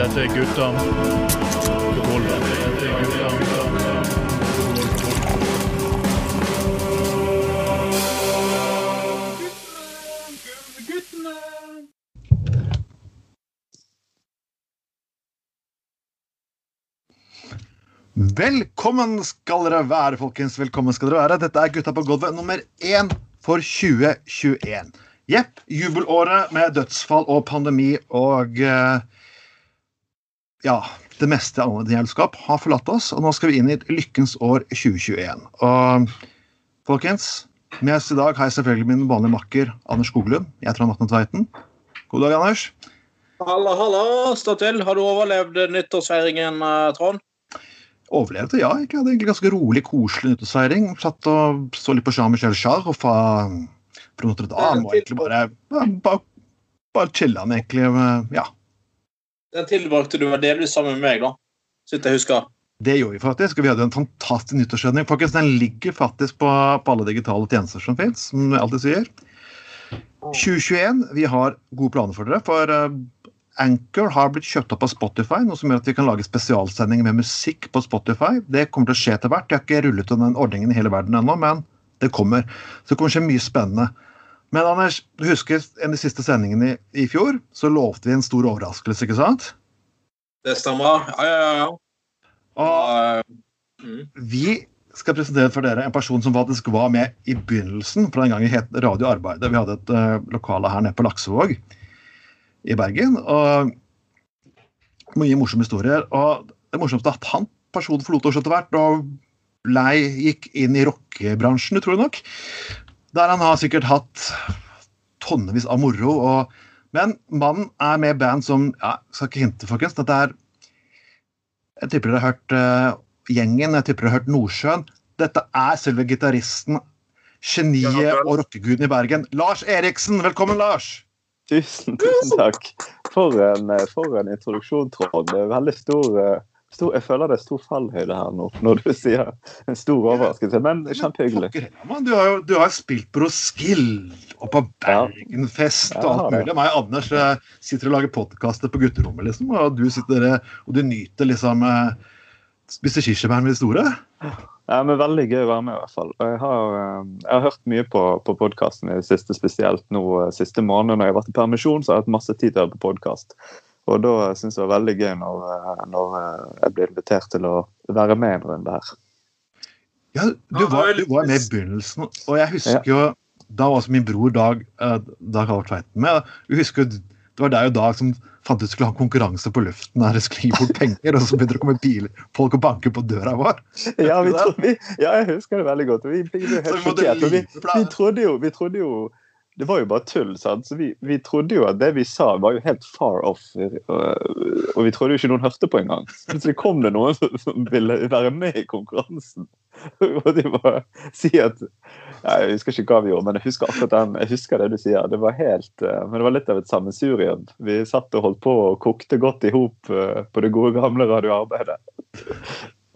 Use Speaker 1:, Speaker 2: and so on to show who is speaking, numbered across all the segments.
Speaker 1: Dette er gutta på gulvet. Dette er gutta
Speaker 2: Velkommen skal dere være, folkens. Velkommen skal dere være. Dette er Gutta på gulvet nummer én for 2021. Jepp, jubelåret med dødsfall og pandemi og eh, Ja, det meste av gjelskap har forlatt oss, og nå skal vi inn i et lykkens år 2021. Og folkens, med oss i dag har jeg selvfølgelig min vanlige makker Anders Skoglund. Jeg er Trond Atne Tveiten. God dag, Anders.
Speaker 3: Halla, halla. Stå til. Har du overlevd nyttårsfeiringen, eh, Trond?
Speaker 2: Overlevde, ja. Jeg hadde egentlig ganske rolig, koselig nyttårsfeiring. Satt og så litt på Jean-Michel Jarre og fra, fra Notre-Dame. Og egentlig bare, bare, bare chiller'n, egentlig. Ja.
Speaker 3: Den tilbrakte du var delvis sammen med meg, da. Så jeg husker.
Speaker 2: Det gjorde vi faktisk, og vi hadde en fantastisk nyttårssending. Den ligger faktisk på, på alle digitale tjenester som fins, som vi alltid sier. 2021, vi har gode planer for dere. For uh, Anchor har blitt kjøpt opp av Spotify, noe som gjør at vi kan lage spesialsendinger med musikk på Spotify. Det kommer til å skje etter hvert. De har ikke rullet ut den ordningen i hele verden ennå, men det kommer. Så det kommer til å skje mye spennende. Men Anders, du husker en av de siste sendingene i, i fjor, så lovte vi en stor overraskelse, ikke sant?
Speaker 3: Det stemmer. Ja, ja, ja.
Speaker 2: Og
Speaker 3: Mm.
Speaker 2: vi skal presentere for dere en person som faktisk var med i begynnelsen, for den gangen het Radio Arbeidet. Vi hadde et uh, lokale her nede på Laksevåg i Bergen. og Mye morsomme historier. og Det morsomste er at han personen forlot oss etter hvert og lei gikk inn i rockebransjen, utrolig nok. Der han har sikkert hatt tonnevis av moro. Og, men mannen er med band som ja, Skal ikke hinte, folkens. Dette er Jeg tipper dere har hørt uh, Gjengen, jeg tipper dere har hørt Nordsjøen. Dette er selve gitaristen, geniet og rockeguden i Bergen. Lars Eriksen! Velkommen, Lars!
Speaker 4: Tusen, tusen takk. For en, eh, for en introduksjon, Trond. Veldig stor, eh, stor Jeg føler det er stor fallhøyde her nå når du sier en stor overraskelse. Men kjempehyggelig.
Speaker 2: Du har jo du har spilt på Roskilde og på. Bergenfest og alt mulig. Meg og Anders eh, sitter og lager podkaster på gutterommet, liksom, og du sitter og du nyter liksom eh, Spiser kirsebær med de store.
Speaker 4: Ja, men Veldig gøy å være med, i hvert fall. Jeg har, eh, jeg har hørt mye på, på podkasten i det siste, spesielt nå siste måned når jeg har vært i permisjon. så har jeg hatt masse tid til å høre på podkast. Og da syns jeg det var veldig gøy når, eh, når eh, jeg ble invitert til å være med en runde her.
Speaker 2: Ja, du var, du var med i begynnelsen, og jeg husker jo Da var også min bror Dag eh, Dag Halvard Tveiten med. Jeg husker Det var deg og Dag som fant ut skulle ha konkurranse på luften der det skulle gi bort penger, og så begynte det å komme biler, folk og banke på døra vår.
Speaker 4: Ja, vi trodde, vi, ja, jeg husker det veldig godt. Vi
Speaker 2: vi
Speaker 4: Vi, vi, trodde jo, vi trodde jo Det var jo bare tull. sant? Så vi, vi trodde jo at det vi sa, var jo helt far off. Og, vi trodde jo ikke noen hørte på engang. Plutselig kom det noen som, ville være med i konkurransen. Og de bare si at Jeg husker ikke hva vi gjorde, men jeg husker akkurat den, jeg husker det du sier. Det var helt, eh, men det var litt av et sammensurium. Vi satt og holdt på og kokte godt i hop eh, på det gode, gamle radioarbeidet.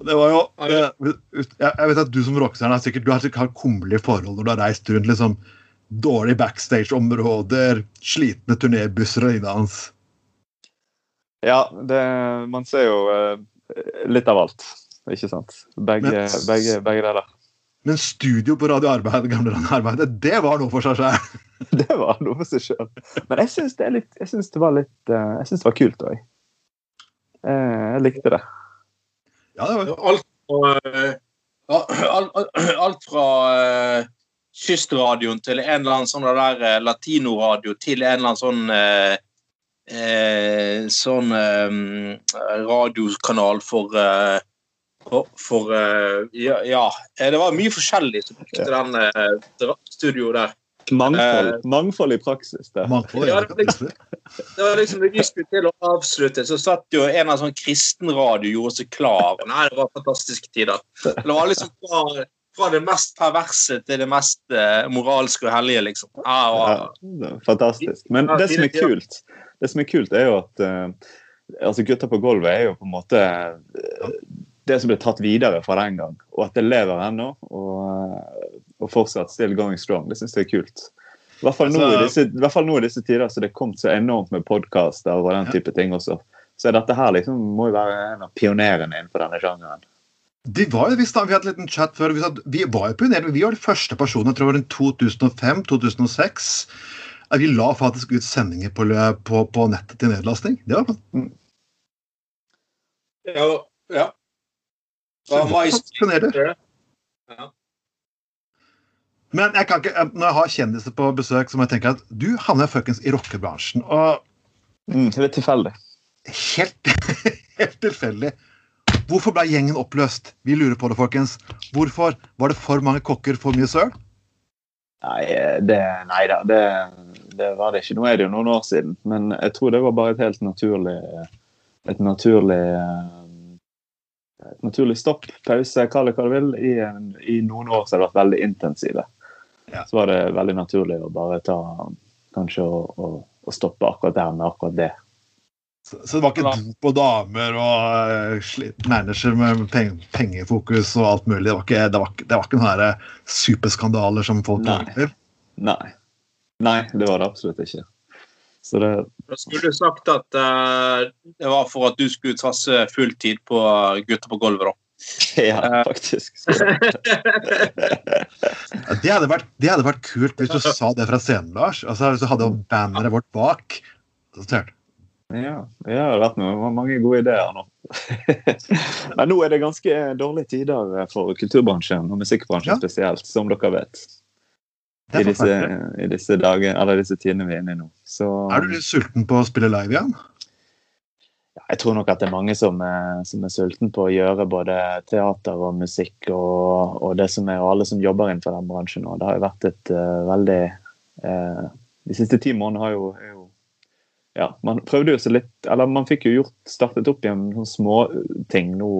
Speaker 2: Det var jo, eh, jeg, vet at Du som rockestjerne sikkert du har sikkert hatt kummerlige forhold når du har reist rundt liksom dårlige backstage-områder, slitne turnébusser og lignende. hans.
Speaker 4: Ja, det, man ser jo eh, litt av alt. Ikke sant? Begge,
Speaker 2: Men-
Speaker 4: begge, begge deler.
Speaker 2: Men studio på Radio Arbeid, gamle Arbeidet, det var noe for seg selv.
Speaker 4: Det var noe for seg sjøl. Men jeg syns det, er litt- jeg synes det var litt eh, Jeg synes det var kult òg. Jeg likte det.
Speaker 2: Ja, det var
Speaker 3: Alt fra, eh, alt, alt fra eh, kystradioen til en eller annen sånn der eh, latinoradio til en eller annen sånn eh, eh, sånn eh, radiokanal for eh, for, for eh, ja, ja, det var mye forskjellig som brukte den eh, studioet der.
Speaker 4: Mangfold,
Speaker 3: Eh.
Speaker 4: mangfold i praksis. det.
Speaker 2: mangfold.
Speaker 3: Ja,
Speaker 2: Ja,
Speaker 3: det blir- Det var liksom, det vi skulle til å avslutte, så satt jo en av sånn kristenradio gjorde seg klar. Nei, det var fantastiske tider. Det var liksom fra, fra det mest perverse til det mest eh, moralske og hellige, liksom. Ah, ah.
Speaker 4: Ja, fantastisk. Men det som er kult, det som er kult er jo at eh, altså Gutter på gulvet er jo på en måte eh, det som ble tatt videre fra den gang, og at det lever ennå. Og, og fortsatt still going strong. Det syns jeg er kult. I hvert fall nå,
Speaker 2: Altså-
Speaker 4: i disse, i hvert fall nå i disse tider så det er kommet så enormt med podkaster og den type ting også. Så dette her liksom må jo være en av pionerene innenfor denne sjangeren.
Speaker 2: De var jo, vi, da, Vi hadde en liten chat før. Vi, sa, vi var jo pionerer. Vi var de første personene jeg tror det var rundt 2005-2006. Vi la faktisk ut sendinger på, på, på nettet til nedlasting. Det var
Speaker 3: mm. ja. Ja, mais-
Speaker 2: pionerer.
Speaker 3: Ja.
Speaker 2: Men jeg kan ikke, når jeg har kjendiser på besøk, så må jeg tenke at du havner fuckings i rockebransjen. Og
Speaker 4: Mm, det er tilfeldig.
Speaker 2: helt, helt tilfeldig. Hvorfor ble gjengen oppløst? Vi lurer på det, folkens. Hvorfor? Var det for mange kokker, for mye søl?
Speaker 4: Nei, det, nei da, det, det var det ikke. Nå er det jo noen år siden. Men jeg tror det var bare et helt naturlig et naturlig eh, et naturlig stopp, pause, kall det hva du vil. I, en- I noen år så har det vært veldig intensive.
Speaker 2: Ja.
Speaker 4: Så var det veldig naturlig å bare ta kanskje å, å, å stoppe akkurat der med akkurat det.
Speaker 2: Så, så det var ikke dop og damer og uh, manager med peng, pengefokus og alt mulig. Det var ikke, det var, det var ikke noen superskandaler som folk
Speaker 4: Nei. Nei. Nei, det var det absolutt ikke. Så det
Speaker 3: Da skulle du sagt at uh, det var for at du skulle satse full tid på Gutter på gulvet, da.
Speaker 4: Ja, faktisk.
Speaker 2: Det hadde, vært, det hadde vært kult hvis du sa det fra scenen, Lars. Altså, hvis du hadde banneret vårt bak. Så du.
Speaker 4: Ja, det har vært noe, mange gode ideer nå. Men nå er det ganske dårlige tider for kulturbransjen, og musikkbransjen
Speaker 2: Ja.
Speaker 4: spesielt, som dere vet. I disse. I disse dager, eller disse tidene vi er inne i nå. Så
Speaker 2: Er du litt sulten på å spille live igjen?
Speaker 4: jeg tror nok at det er mange som er, som er sulten på å gjøre både teater og musikk og, og det som er, og alle som jobber innenfor den bransjen nå. Det har jo vært et uh, veldig uh, De siste ti månedene har jo, er jo ja, Man prøvde jo seg litt Eller man fikk jo gjort, startet opp igjen noen småting nå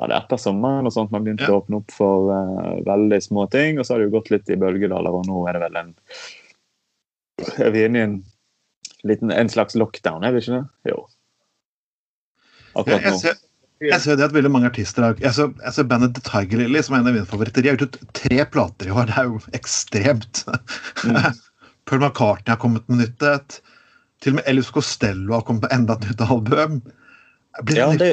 Speaker 4: var det etter sommeren og sånt man begynte
Speaker 2: Ja.
Speaker 4: å åpne opp for uh, veldig små ting. Og så har det jo gått litt i bølgedaler, og nå er det vel en Er vi inne i en liten, en slags lockdown, er vi ikke det? Jo. Akkurat nå.
Speaker 2: Ja, jeg ser det at veldig mange artister Jeg ser, jeg ser bandet The Tiger Lily, som er en av mine favoritter. De har gjort ut tre plater i år. Det er jo ekstremt.
Speaker 4: Mm.
Speaker 2: Paul McCartney har kommet med nytt et. Til og med Elvis Costello har kommet med enda et nytt album. Blir
Speaker 4: Ja,
Speaker 2: det,
Speaker 4: det,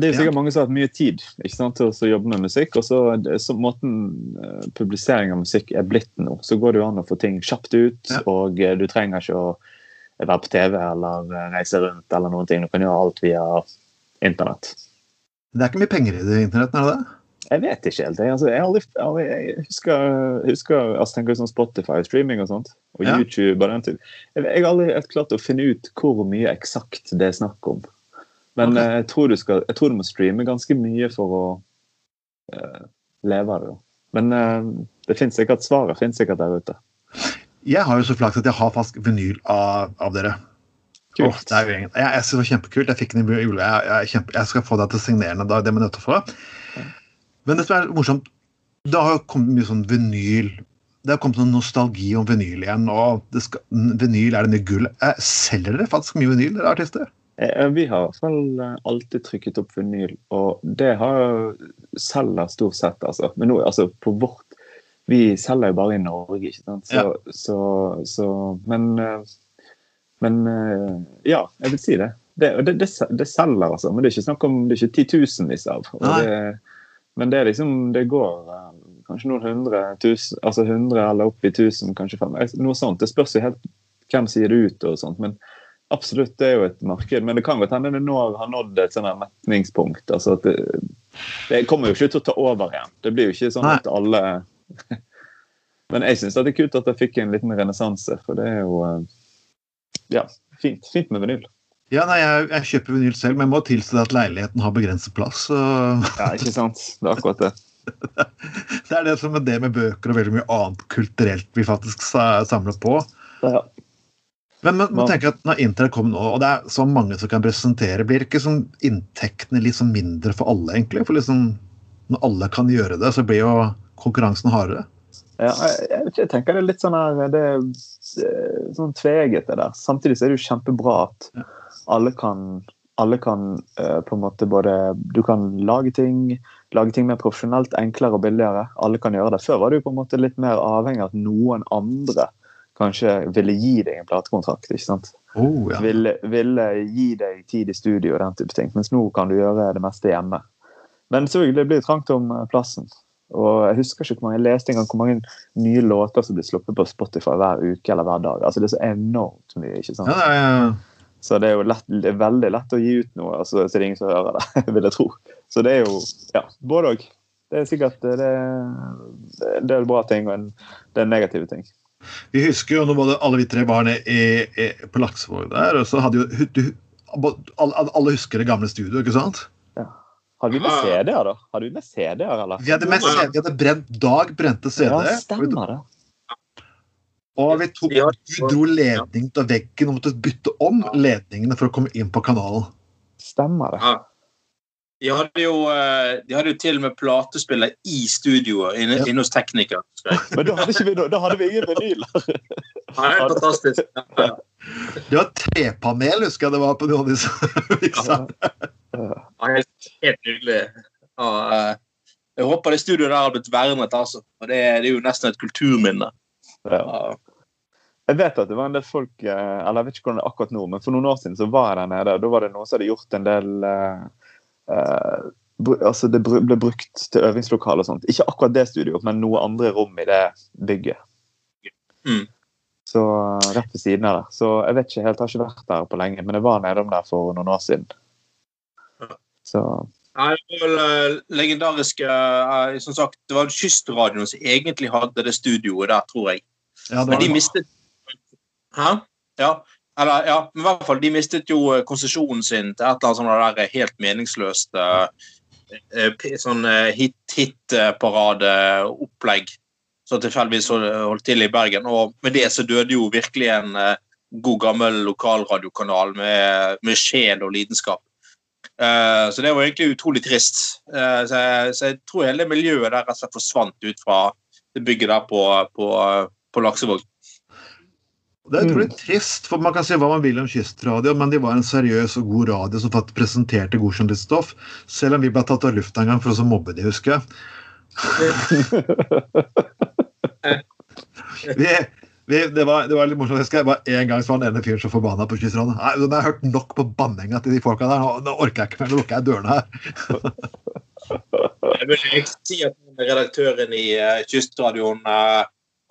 Speaker 4: det er sikkert
Speaker 2: Ja.
Speaker 4: mange som har hatt mye tid ikke sant, til å jobbe med musikk. Og så, så måten eh, publisering av musikk er blitt nå, så går det jo an å få ting kjapt ut.
Speaker 2: Ja.
Speaker 4: Og eh, du trenger ikke å være på TV eller eh, reise rundt eller noen ting. Du kan gjøre alt via internett.
Speaker 2: det er ikke mye penger i det internetten, er det det?
Speaker 4: Jeg vet ikke helt. Jeg, altså, jeg, har aldri, jeg husker, husker altså, tenker sånn Spotify og streaming og sånt, og
Speaker 2: Ja.
Speaker 4: YouTube og den tid. Jeg, jeg har aldri helt klart å finne ut hvor mye eksakt det er snakk om. Men
Speaker 2: Ok.
Speaker 4: eh, jeg, tror du skal, jeg tror du må streame ganske mye for å uh, leve av det. Men uh, det finnes sikkert svaret finnes sikkert der ute.
Speaker 2: Jeg har jo så flaks at jeg har fast vinyl av, av dere.
Speaker 4: Kult.
Speaker 2: Oh, det er jo jeg, jeg synes det var kjempekult. Jeg fikk den i jule. Jeg, jeg, jeg skal få deg til å signere den. Det må jeg nødt til å få. Men det som er morsomt, det har jo kommet mye sånn vinyl Det har kommet sånn nostalgi om vinyl igjen. og det skal, Vinyl er det mye gull. Eh, Selger dere faktisk mye vinyl, dere artister?
Speaker 4: Eh, Vi har i hvert fall eh, alltid trykket opp vinyl, og det har selger stort sett, altså. Men nå, altså, på vårt Vi selger jo bare i Norge, ikke sant. Så,
Speaker 2: Ja.
Speaker 4: så, så Men eh, Men eh, ja, jeg vil si det. Det, det, det, det selger, altså. Men det er ikke snakk om det er ikke titusenvis av. Og
Speaker 2: Nei.
Speaker 4: det, men det er liksom Det går eh, kanskje noen hundre tusen, altså hundre eller opp i tusen, kanskje fem. Noe sånt. Det spørs jo helt hvem sier det ut og sånt. men Absolutt, det er jo et marked, men det kan godt hende det nå har nådd et sånn metningspunkt. altså det, det kommer jo ikke til å ta over igjen. Det blir jo ikke sånn at alle Men jeg syns det er kult at jeg fikk en liten renessanse, for det er jo eh, Ja, fint, fint med vinyl.
Speaker 2: Ja, nei, jeg, jeg kjøper vinyl selv, men jeg må tilstå at leiligheten har begrenset plass. så
Speaker 4: Ja, ikke sant? Det er akkurat det.
Speaker 2: Det er det som er det med bøker og veldig mye annet kulturelt vi faktisk samler på.
Speaker 4: Ja.
Speaker 2: Men man, man tenker at når internett kommer nå, og det er så mange som kan presentere, blir ikke sånn inntektene sånn mindre for alle, egentlig? For liksom, når alle kan gjøre det, så blir jo konkurransen hardere.
Speaker 4: Ja, jeg, jeg, tenker det er litt sånn her Det er sånn tveget, det der. Samtidig så er det jo kjempebra at
Speaker 2: Ja.
Speaker 4: Alle kan alle kan uh, på en måte både Du kan lage ting lage ting mer profesjonelt, enklere og billigere. Alle kan gjøre det. Før var du på en måte litt mer avhengig av at noen andre kanskje ville gi deg en platekontrakt. ikke sant?
Speaker 2: Oh, ja.
Speaker 4: ville, ville gi deg tid i studio og den type ting. Mens nå kan du gjøre det meste hjemme. Men selvfølgelig det blir trangt om eh, plassen. Og jeg husker ikke hvor mange jeg leste en gang hvor mange nye låter som blir sluppet på Spotify hver uke eller hver dag. Altså Det er så enormt mye. ikke sant?
Speaker 2: Ja, ja, er,
Speaker 4: Så det er jo lett, det er veldig lett å gi ut noe, altså, så det er ingen som hører det, vil jeg tro. Så det er jo ja, både òg. Det er sikkert det, det, det er bra ting og en, det er negative ting.
Speaker 2: vi husker jo når både alle vi tre var nede på Laksevåg der, og så hadde jo du, alle, alle husker det gamle studioet, ikke sant?
Speaker 4: Hadde vi med CD-er, da? Hadde vi med CD-er, eller?
Speaker 2: Vi hadde, med, CD vi hadde brent Dag brente CD.
Speaker 4: Ja, stemmer det.
Speaker 2: Og vi, tok, vi dro ledning til veggen og måtte bytte om ledningene for å komme inn på kanalen.
Speaker 4: Stemmer det.
Speaker 3: Ja. De hadde, jo, eh, de hadde jo til og med platespiller i studioet inne,
Speaker 2: Ja.
Speaker 3: inne hos teknikeren.
Speaker 4: Men da hadde, ikke vi, da hadde vi ingen vinyler.
Speaker 3: Ja, det er fantastisk. Ja.
Speaker 2: Det var trepanel, husker jeg det var på noen av disse visene.
Speaker 3: Ja, helt, helt nydelig. Eh, jeg håper det studioet der har blitt vernet, altså. For det, det er jo nesten et kulturminne.
Speaker 4: Ja. Jeg vet at det var en del folk eh, Eller jeg vet ikke hvordan det er akkurat nå, men for noen år siden så var jeg der nede. og Da var det noen som hadde gjort en del eh, Altså det ble brukt til øvingslokale og sånt. Ikke akkurat det studioet, men noe andre rom i det bygget.
Speaker 3: Mm.
Speaker 4: Så rett ved siden av der. Så jeg vet ikke helt, jeg har ikke vært der på lenge, men jeg var nedom der for noen år siden. Så
Speaker 3: Nei, det var vel legendariske Som sagt, det var Kystradioen som egentlig hadde det studioet der, tror jeg.
Speaker 2: Ja,
Speaker 3: Men de
Speaker 2: det.
Speaker 3: mistet Hæ? Ja. Eller, ja, men i hvert fall, de mistet jo eh, konsesjonen sin til et eller annet sånt helt meningsløst eh, eh, sånn eh, hit-hit-paradeopplegg som tilfeldigvis holdt til i Bergen. Og med det så døde jo virkelig en eh, god gammel lokalradiokanal med, med sjel og lidenskap. Eh, så det var egentlig utrolig trist. Eh, så, jeg, så jeg tror hele miljøet der rett og slett forsvant ut fra det bygget der på, på, på Laksevåg.
Speaker 2: Det er utrolig trist, for man kan si hva man vil om Kystradio, men de var en seriøs og god radio som faktisk presenterte god journaliststoff. Selv om vi ble tatt av lufta en gang for å så mobbe de, husker jeg. Vi, vi, det, var, det var litt morsomt. Jeg husker jeg var En gang så var den ene fyren så forbanna på Kystradio. Nei, nå har jeg hørt nok på banninga til de folka der. Nå, nå orker jeg ikke mer. Nå lukker jeg dørene her.
Speaker 3: Jeg vil ikke si at redaktøren i uh, Kystradioen eh,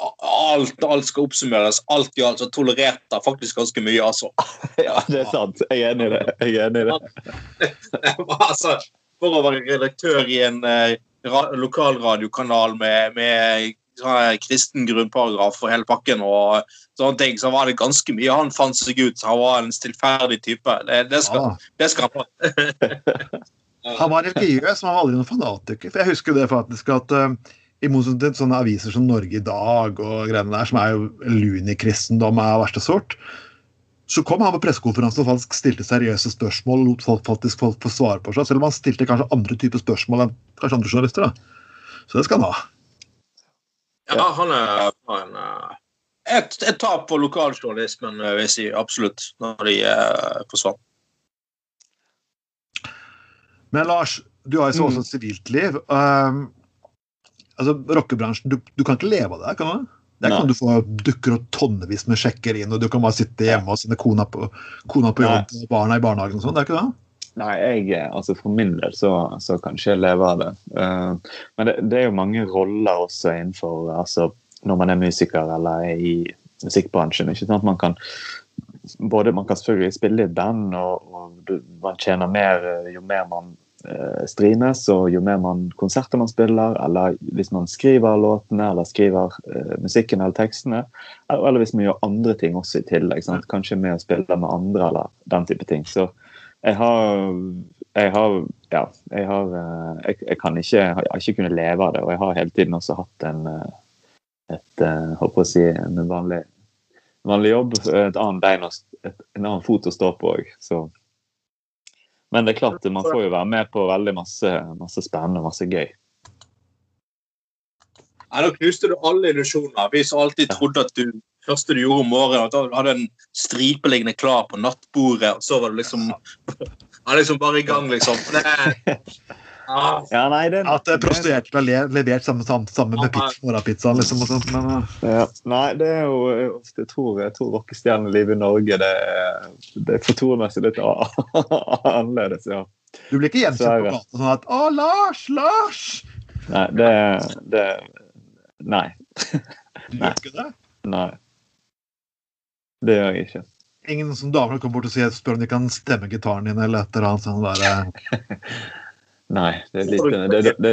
Speaker 3: alt, alt skal oppsummeres. Alt i alt så tolererte jeg faktisk ganske mye, altså.
Speaker 4: ja, det er sant. Jeg er enig i det. Jeg er enig i det.
Speaker 3: altså for å være redaktør i en eh, ra lokalradiokanal med, med sånn kristen grunnparagraf og hele pakken og sånne ting, så var det ganske mye han fant seg ut. Han var en stillferdig type. Det, det, skal,
Speaker 2: ah.
Speaker 3: det skal han ha.
Speaker 2: Han var religiøs, men han var aldri noen fanatiker. For jeg husker det faktisk at eh, i motsetning til sånne aviser som Norge i dag og greiene der, som er jo lunikristendom av verste sort, så kom han på pressekonferansen og faktisk stilte seriøse spørsmål og lot folk faktisk folk få svare på seg, selv om han stilte kanskje andre typer spørsmål enn kanskje andre journalister. da. Så det skal han ha.
Speaker 3: Ja, han er var en eh, et, et tap for lokaljournalismen, eh, vil jeg si. Absolutt. Når de uh, forsvant.
Speaker 2: Men Lars, du har jo så også et sivilt liv. Um, altså, Rockebransjen, du, du kan ikke leve av det, kan du? Det ikke
Speaker 4: Nei.
Speaker 2: sånn du får dukker og tonnevis med sjekker inn, og du kan bare sitte hjemme og sende kona på, kona på jobb og barna i barnehagen og sånn. Det er ikke det?
Speaker 4: Nei, jeg, eh, altså for min del så, så kan ikke jeg leve av det. Uh, men det, det er jo mange roller også innenfor altså Når man er musiker eller er i musikkbransjen. ikke sant? Man kan både man kan selvfølgelig spille i band, og, og du- man tjener mer eh, jo mer man streames, og jo mer man konserter man spiller, eller hvis man skriver låtene eller skriver uh, musikken eller tekstene, eller, eller hvis man gjør andre ting også i tillegg. Sant? Kanskje med å spille med andre eller den type ting. Så jeg har jeg har ja, jeg har eh, jeg, jeg kan ikke jeg har ikke kunnet leve av det, og jeg har hele tiden også hatt en eh, et eh, håper å si en vanlig, vanlig jobb, et annet bein et, en annen fot å stå på òg. Men det er klart, man får jo være med på veldig masse, masse spennende, masse gøy.
Speaker 3: Nei, Da knuste du alle illusjoner. Vi som alltid trodde at du første du gjorde om morgenen, at du hadde en stripe liggende klar på nattbordet, og så var du liksom ja, liksom bare i gang, liksom. Det,
Speaker 4: Ja, nei, det,
Speaker 2: At eh, prostituerte ble levert sammen, sammen, sammen med pizza, morgenpizzaen, liksom. Og sånt, men, eh,
Speaker 4: Ja, nei, det er jo Jeg tror, jeg tror rockestjernelivet i Norge det, det er fortoner seg litt annerledes, ja.
Speaker 2: du blir ikke gjenkjent på gata sånn at 'Å, Lars! Lars!'
Speaker 4: Nei, det, det Nei.
Speaker 2: Du
Speaker 4: Nei.
Speaker 2: gjør ikke det?
Speaker 4: Nei. Det gjør jeg ikke.
Speaker 2: Ingen som damer kommer bort og sier, spør om de kan stemme gitaren din, eller et eller annet sånt der.
Speaker 4: Nei, det er lite, det, det, det,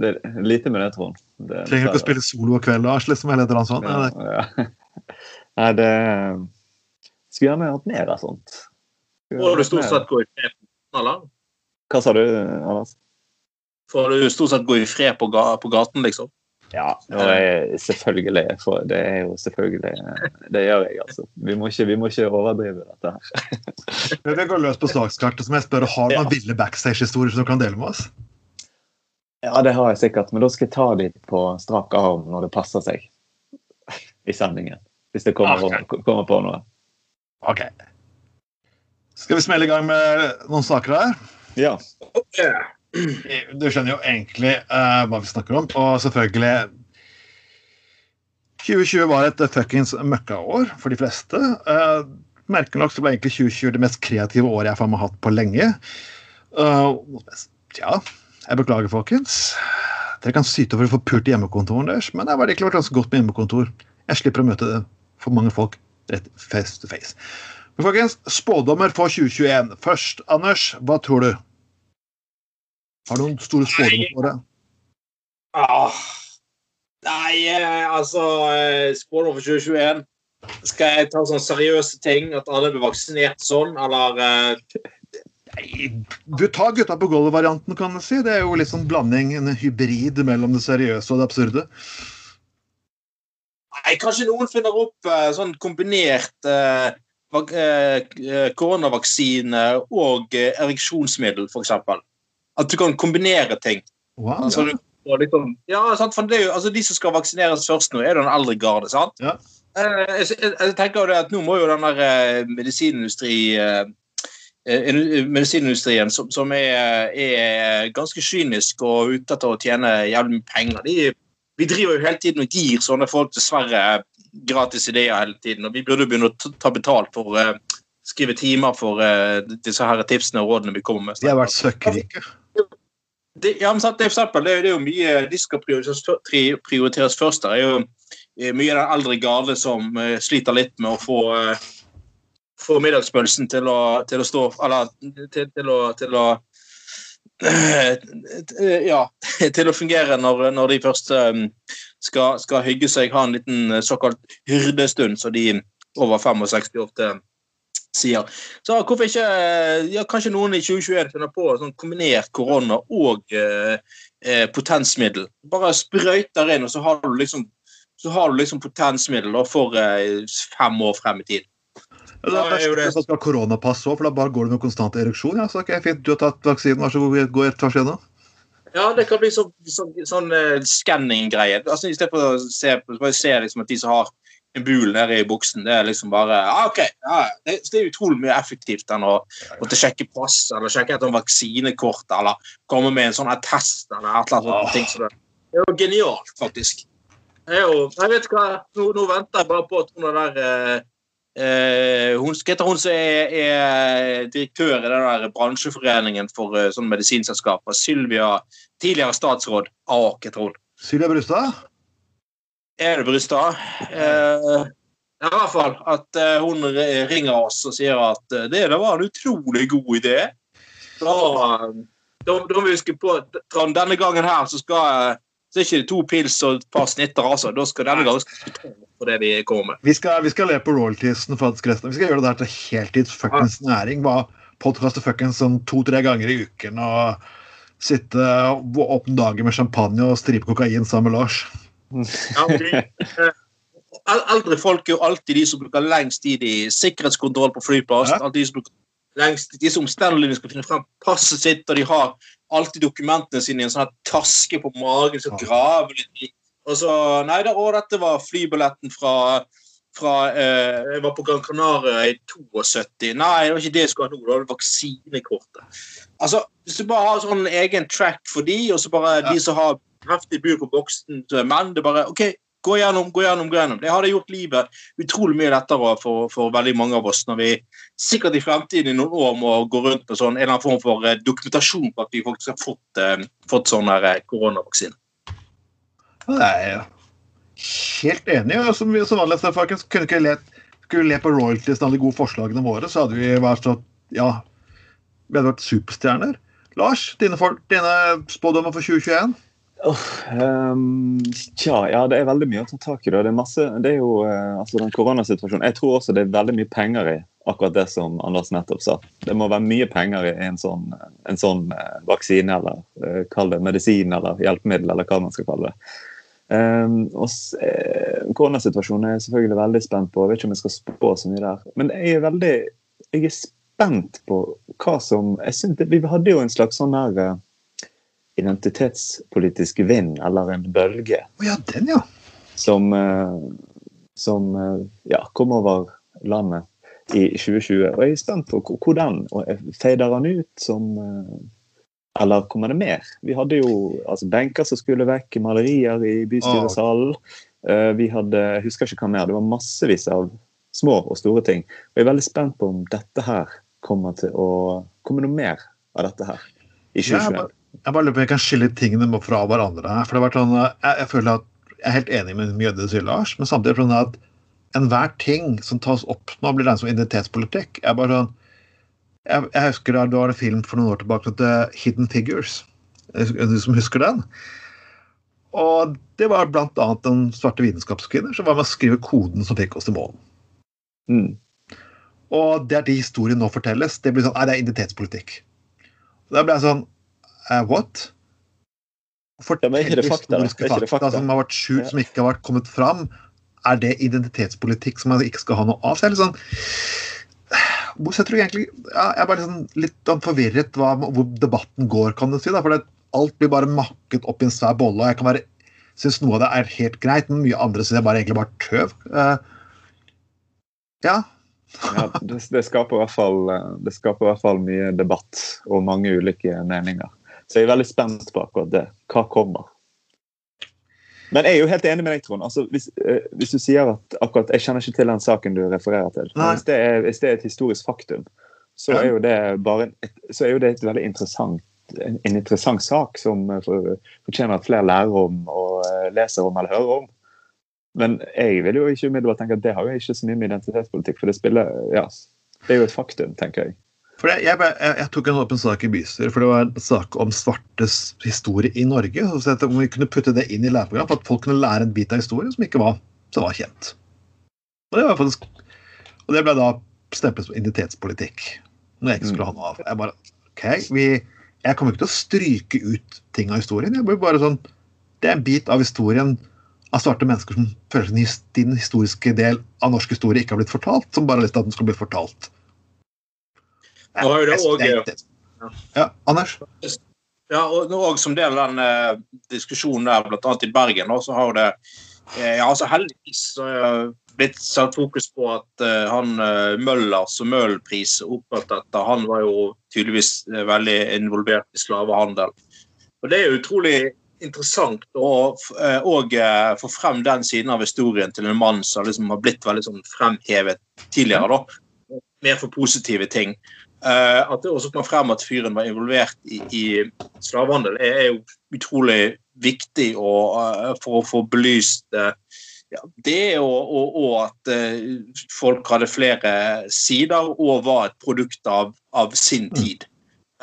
Speaker 4: det er lite med det, Trond. Det,
Speaker 2: Trenger ikke å spille solo og kveld, Lars, liksom, eller et eller annet sånt.
Speaker 4: Ja, ja. Nei, det Skulle gjerne hatt mer av sånt.
Speaker 3: Får du stort sett gå i fred, på eller?
Speaker 4: Hva sa du, Anders?
Speaker 3: Får du stort sett gå i fred på, ga på gaten, liksom?
Speaker 4: Ja, og jeg, selvfølgelig. For det er jo selvfølgelig Det gjør jeg, altså. Vi må ikke, vi må ikke overdrive dette her.
Speaker 2: Vi går løs på sakskartet, som jeg spør, har noen
Speaker 4: Ja.
Speaker 2: ville backstage-historier som du kan dele med oss?
Speaker 4: Ja, det har jeg sikkert, men da skal jeg ta de på strak arm når det passer seg i sendingen. Hvis det kommer,
Speaker 2: Ok.
Speaker 4: kommer på noe.
Speaker 2: Ok. Skal vi smelle i gang med noen saker her?
Speaker 4: Ja.
Speaker 2: Du skjønner jo egentlig uh, hva vi snakker om, og selvfølgelig 2020 var et fuckings møkkaår for de fleste. Uh, Merkelig nok så ble egentlig 2020 det mest kreative året jeg har hatt på lenge. Uh, ja, jeg beklager, folkens. Dere kan syte over å få pult i hjemmekontoren deres, men det var egentlig vært ganske godt med hjemmekontor. Jeg slipper å møte for mange folk rett face to face. Men folkens, spådommer for 2021. Først, Anders, hva tror du? Har du noen store spådommer for det?
Speaker 3: Ah. Nei, eh, altså eh, Spådom for 2021. Skal jeg ta sånne seriøse ting? At alle blir vaksinert sånn, eller eh,
Speaker 2: Nei, du tar gutta på gulvet-varianten, kan du si. Det er jo litt sånn blanding, en hybrid mellom det seriøse og det absurde.
Speaker 3: Nei, kanskje noen finner opp sånn kombinert eh, vak koronavaksine og ereksjonsmiddel, f.eks. At du kan kombinere ting.
Speaker 2: Wow,
Speaker 3: Altså,
Speaker 2: ja.
Speaker 3: du liksom, ja, sant? For det jo, altså, De som skal vaksineres først nå, er jo den eldre garde. sant?
Speaker 2: Ja.
Speaker 3: Eh, jeg, jeg, jeg tenker jo det at Nå må jo den der eh, medisinindustri eh, medisinindustrien, som, som er, er ganske kynisk og ute etter å tjene jævlig mye penger de, Vi driver jo hele tiden og gir sånne folk dessverre gratis ideer hele tiden. og Vi burde begynne å ta- ta betalt for eh, skrive timer for disse her tipsene og rådene vi kommer med.
Speaker 2: De har vært søkkrike.
Speaker 3: Det, ja, men sant, det, er eksempel, det, det er jo mye de skal prioriteres, først. Det er jo eh, mye av den eldre garde som uh, sliter litt med å få, uh, få middagspølsen til å, til å stå Eller til, til å, til å uh, Ja, til å fungere når, når de først um, skal, skal hygge seg, ha en liten såkalt hyrdestund, så de over 65 ofte sier. Så hvorfor ikke eh, ja, Kanskje noen i 2021 finner på sånn kombinert korona og eh, eh, potensmiddel. Bare sprøyter inn, og så har du liksom så har du liksom potensmiddel da, for eh, fem år frem i tid.
Speaker 2: Ja, det er
Speaker 3: det er jo det.
Speaker 2: verst skal koronapass òg, for da bare går du med konstant ereksjon. Ja, så ok, fint, du har tatt vaksinen, vær så god, gå et tvers igjennom.
Speaker 3: Ja, det kan bli sånn, så, sånn uh, skanning-greie. Altså, I stedet for å se, bare se liksom, at de som har en bul nede i buksen, det er liksom bare ah, OK. Ja, det, det er utrolig mye effektivt enn å måtte sjekke pass eller sjekke etter vaksinekort eller komme med en sånn attest eller et eller annet ting det. det er jo genialt, faktisk. Det er jo, jeg vet hva, nå, nå venter jeg bare på at hun er der eh, eh, hun, heter hun som er, er direktør i den der bransjeforeningen for eh, sånne medisinselskaper? Sylvia, tidligere statsråd. Ak, heter hun.
Speaker 2: Sylvia Brustad?
Speaker 3: Er det Brystad? Eh, I hvert fall at eh, hun ringer oss og sier at eh, det, det var en utrolig god idé. Da, da, da må vi huske på at Trond, denne gangen her så skal eh, så er det ikke to pils og et par snitter. altså. Da skal denne gangen skal på det vi kommer med.
Speaker 2: Vi skal, vi skal le på royaltiesen for resten. Vi skal gjøre det der til heltids fuckings næring. Bare podkaste fuckings sånn to-tre ganger i uken og sitte åpne dager med champagne og stripe kokain sammen med Lars.
Speaker 3: Vi, eh, eldre folk er jo alltid de som bruker lengst tid i sikkerhetskontroll på flyplass.
Speaker 2: Ja.
Speaker 3: De som bruker lengst, de som omstendelige skal finne frem passet sitt, og de har alltid dokumentene sine i en sånn her taske på magen. Så graver litt. Og så, nei, da, å, dette var flybilletten fra, fra eh, Jeg var på Gran Canaria i 72. Nei, det var ikke det jeg skulle ha nå. Det var vaksinekortet. Altså, Hvis du bare har sånn egen track for de, og så bare
Speaker 2: Ja.
Speaker 3: de som har heftig bur på boksen men det bare OK, gå gjennom, gå gjennom, gå gjennom. Det hadde gjort livet utrolig mye lettere for, for veldig mange av oss når vi sikkert i fremtiden i noen år må gå rundt med sånn, en eller annen form for eh, dokumentasjon på at vi faktisk har fått, eh, fått sånn Nei, koronavaksine.
Speaker 2: Ja, er jeg helt enig. Ja. Som, som vanlig, folkens, kunne ikke le, skulle le på royalties av de gode forslagene våre, så hadde vi vært sånn Ja, vi hadde vært superstjerner. Lars, dine, dine spådommer for 2021?
Speaker 4: Ehm, tja, ja, det er veldig mye å ta tak i. Det, Det er masse, det er jo uh, altså den koronasituasjonen. Jeg tror også det er veldig mye penger i akkurat det som Anders nettopp sa. Det må være mye penger i en sånn, en sånn uh, vaksine, eller uh, kall det medisin eller hjelpemiddel, eller hva man skal kalle det. Um, og koronasituasjonen er jeg selvfølgelig veldig spent på. Jeg vet ikke om jeg skal spå så mye der. Men jeg er veldig jeg er spent på hva som jeg synes Vi hadde jo en slags sånn her identitetspolitisk vind, eller en bølge,
Speaker 2: Oh, ja, den, ja.
Speaker 4: som, eh, som eh, ja, kom over landet i 2020. Og jeg er spent på hvordan og feider Fader han ut som eh, Eller kommer det mer? Vi hadde jo altså, benker som skulle vekk, malerier i bystyresalen. Eh, Vi hadde Jeg husker ikke hva mer. Det var massevis av små og store ting. Og jeg er veldig spent på om dette her kommer til å Kommer noe mer av dette her i 2021?
Speaker 2: bare- Jeg bare lurer på jeg kan skille tingene fra hverandre. her, for det har vært sånn, eh, jeg, jeg føler at jeg er helt enig med mye av det du sier, Lars, men samtidig er det sånn at enhver ting som tas opp nå, blir regnet som identitetspolitikk. Jeg, bare sånn, jeg, jeg husker da det var en film for noen år tilbake som het Hidden Figures. Du som husker den? Og det var blant annet en svarte vitenskapskvinner som var med å skrive koden som fikk oss til målen.
Speaker 4: Mm.
Speaker 2: Og det er de historiene nå fortelles. Det blir sånn, nei, det er identitetspolitikk. Da ble jeg sånn eh, What?
Speaker 4: Ja, ikke det fakta,
Speaker 2: historiske
Speaker 4: fakta, ikke fakta?
Speaker 2: som, har vært skjult,
Speaker 4: Ja.
Speaker 2: som ikke har vært kommet fram. Er det identitetspolitikk som man ikke skal ha noe av? Så jeg er litt sånn hvor setter du egentlig ja, Jeg er bare liksom litt sånn forvirret hva, hvor debatten går, kan du si. Da, for det, alt blir bare makket opp i en svær bolle. og jeg kan være synes noe av det er helt greit, men mye andre synes jeg bare egentlig bare tøv. Uh, ja.
Speaker 4: Ja, det, det, skaper i hvert fall, eh, det skaper i hvert fall mye debatt og mange ulike meninger. Så jeg er veldig spent på akkurat det. Hva kommer? Men jeg er jo helt enig med deg, Trond. Altså, hvis, eh, hvis du sier at akkurat Jeg kjenner ikke til den saken du refererer til. Men hvis det, er, hvis det er et historisk faktum, så er jo det et, så er jo det et veldig interessant en, en interessant sak som eh, for, fortjener at flere lærer om og eh, leser om eller hører om. Men jeg vil jo ikke umiddelbart tenke at det har jo ikke så mye med identitetspolitikk, for det spiller ja, det er jo et faktum, tenker jeg.
Speaker 2: For jeg, jeg, jeg, tok en åpen sak i bystyret, for det var en sak om svartes historie i Norge. Så om vi kunne putte det inn i læreprogrammet, for at folk kunne lære en bit av historien som ikke var, som var kjent. Og det, var faktisk, og det ble da stemplet som identitetspolitikk. Når jeg ikke skulle ha noe av. Jeg bare, ok, vi, jeg kommer ikke til å stryke ut ting av historien. jeg blir bare sånn, Det er en bit av historien av svarte mennesker som føler din historiske del av norsk historie ikke har blitt fortalt, som bare har lyst til at den skal bli fortalt.
Speaker 3: Nå jo det også-
Speaker 2: Ja, Anders?
Speaker 3: Ja, og, og som del av den eh, diskusjonen der, annet i Bergen, så har det eh, ja, altså Heldigvis er blitt satt fokus på at eh, han eh, Møllers og Møhlenpris opprettet etter, han var jo tydeligvis eh, veldig involvert i slavehandel. Og Det er utrolig interessant å eh, og, eh, få frem den siden av historien til en mann som liksom har blitt veldig sånn fremhevet tidligere. da, Mer for positive ting. Eh, at det også kom frem at fyren var involvert i, i slavehandel, er, jo utrolig viktig og, eh, for å få belyst eh, ja, det, og, og, og at folk hadde flere sider og var et produkt av, av sin tid.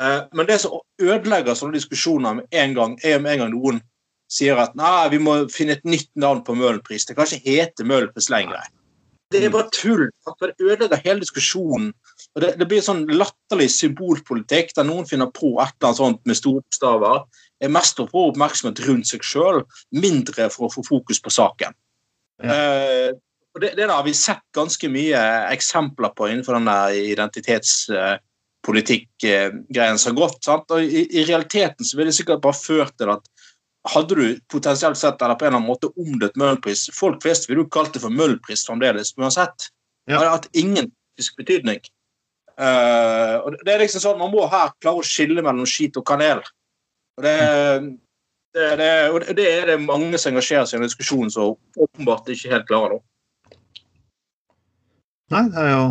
Speaker 3: Eh, men det som ødelegger sånne diskusjoner med en gang, er om en gang noen sier at nei, vi må finne et nytt navn på Møhlenpris. Det kan ikke hete Møhlenpris lenger. Det er bare tull. Det ødelegger hele diskusjonen. Og det, det blir sånn latterlig symbolpolitikk der noen finner på et eller annet sånt med store bokstaver. Er mest for å få oppmerksomhet rundt seg sjøl, mindre for å få fokus på saken. Eh, og det, det der har vi sett ganske mye eksempler på innenfor den der identitetspolitikk-greien som har gått. Sant? Og i, I realiteten så vil det sikkert bare ført til at, hadde du potensielt sett eller på en eller annen måte omdøpt Møhlenpris Folk flest ville jo kalt det for Møhlenpris fremdeles, uansett. Det hadde hatt ingen betydning. Eh, og det er liksom sånn, Man må her klare å skille mellom skit og kanel. Og det, det, det, og det er det mange som engasjerer seg i en diskusjon som åpenbart ikke helt klarer. nå
Speaker 2: Nei, det er jo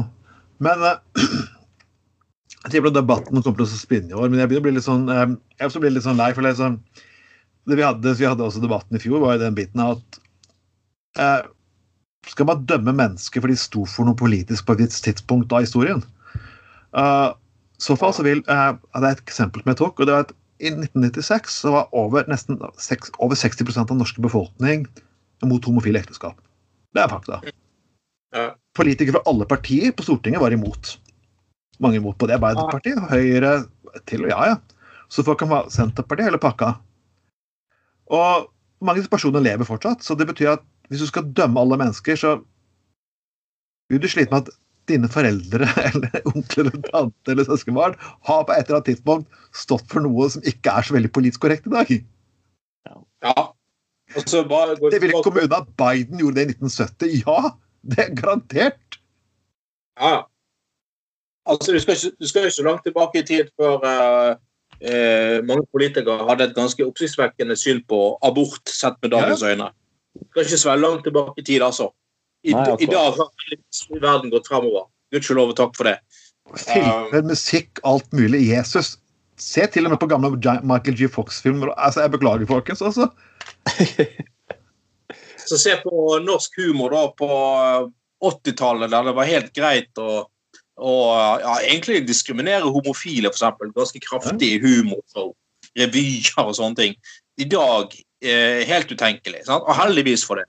Speaker 2: Men uh, jeg tipper at debatten kommer til å spinne i år. Men jeg begynner å bli litt sånn eh, jeg blir litt sånn lei. for sånn, det vi hadde, vi hadde også debatten i fjor, var jo den biten av at uh, Skal man dømme mennesker for de sto for noe politisk på et visst tidspunkt av historien? I så fall så vil uh, Det er et eksempel som jeg tok. og det var at I 1996 så var over nesten seks- over 60% av den norske befolkning mot homofile ekteskap. Det er fakta politikere fra alle partier på Stortinget var imot. Mange imot på det. Arbeiderpartiet, Høyre til og ja, ja. Så folk kan være Senterpartiet hele pakka. Og mange av disse personene lever fortsatt, så det betyr at hvis du skal dømme alle mennesker, så vil du slite med at dine foreldre eller onkler eller tante eller søskenbarn har på et eller annet tidspunkt stått for noe som ikke er så veldig politisk korrekt i dag.
Speaker 3: Ja. Altså, så bare
Speaker 2: Det vil ikke unna at Biden gjorde det i 1970. Ja, det er garantert.
Speaker 3: Ja, ja. Altså, du skal, du skal ikke så langt tilbake i tid før uh, uh, mange politikere hadde et ganske oppsiktsvekkende syn på abort sett med dagens øyne. Du skal ikke så langt tilbake i tid, altså. I,
Speaker 4: Nei, akkurat.
Speaker 3: I dag har verden gått fremover. Gudskjelov og takk for det.
Speaker 2: filmer, musikk, alt mulig. Jesus. Se til og med på gamle Michael G. Fox-filmer. Altså, jeg beklager, folkens. altså.
Speaker 3: Så se på norsk humor da på eh, 80-tallet, der det var helt greit å å, ja, egentlig diskriminere homofile, f.eks. Ganske kraftig humor og revyer og sånne ting. I dag eh, helt utenkelig. Sant? Og heldigvis for det.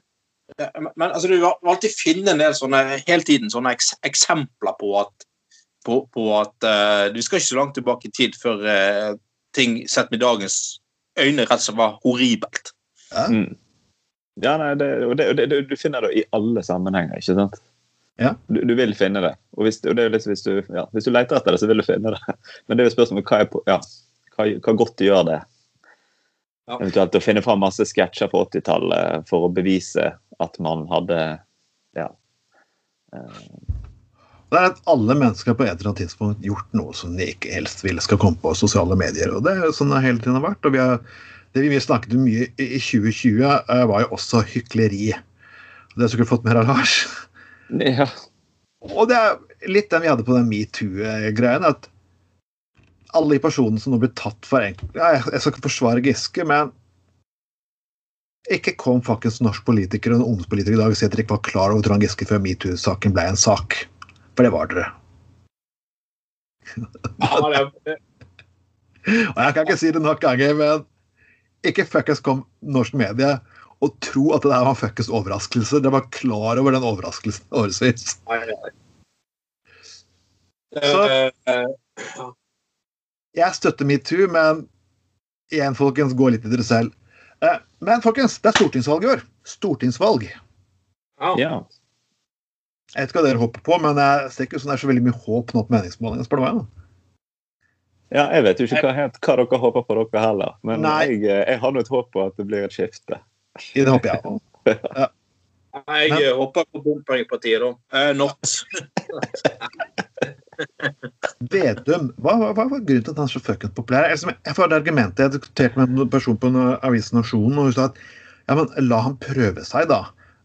Speaker 3: Eh, Men, altså, du vil alltid finne en del sånne hele tiden sånne eks eksempler på at, på, på at uh, Du skal ikke så langt tilbake i tid før uh, ting sett med dagens øyne rett og slett var horribelt.
Speaker 4: Mm. Ja, nei, det, og det, og det, du finner det i alle sammenhenger, ikke sant?
Speaker 2: Ja.
Speaker 4: Du, du vil finne det. Og hvis, og det er jo hvis, du, ja, hvis du leter etter det, så vil du finne det. Men det er jo spørsmålet hva, er på, ja, hva, hva godt gjør det?
Speaker 3: Ja.
Speaker 4: Eventuelt å finne fram masse sketsjer på 80-tallet for å bevise at man hadde ja. eh,
Speaker 2: Det er at alle mennesker på et eller annet tidspunkt gjort noe som de ikke helst vil skal komme på sosiale medier. og Det er sånn det hele tiden har vært. og vi har, Det vi snakket om mye i i 2020, eh, var jo også hykleri. Det har du sikkert fått mer av Lars.
Speaker 4: ja.
Speaker 2: Og det er litt den vi hadde på den metoo-greien. at alle de personene som nå blir tatt for enkelt, Ja, jeg skal ikke forsvare Giske, men ikke kom faktisk norsk politiker og ungdomspolitiker i dag og si at dere ikke var klar over Trond Giske før metoo-saken ble en sak. For det var dere.
Speaker 3: Ja, det, det,
Speaker 2: Og jeg kan ikke si det nok ganger, men ikke fuckings kom norsk medie og tro at det der var fuckings overraskelse. Dere var klar over den overraskelsen årevis. Så-
Speaker 3: Eh, eh,
Speaker 2: Jeg støtter metoo, men igjen, folkens, gå litt i dere selv. Eh, Men folkens, det er stortingsvalg i år. Stortingsvalg.
Speaker 3: ja.
Speaker 4: ja.
Speaker 2: Jeg vet ikke hva dere håper på, men jeg ser ikke ut som det er så veldig mye håp nå på meningsmålingene. spør du meg. da.
Speaker 4: Ja, jeg vet jo ikke hva, helt, hva dere håper på, dere heller. Men
Speaker 2: Nei.
Speaker 4: jeg, eh, jeg har nå et håp på at det blir et skifte.
Speaker 2: I Det håper jeg på.
Speaker 3: Jeg
Speaker 2: Men-
Speaker 3: håper på bompengepartiet, da. Uh, not.
Speaker 2: Vedum, hva, hva, hva var grunnen til at han er så fuckings populær? Jeg, jeg får det argumentet, jeg diskuterte med en person på en avis Nasjonen, og hun sa at ja, men la han prøve seg, da.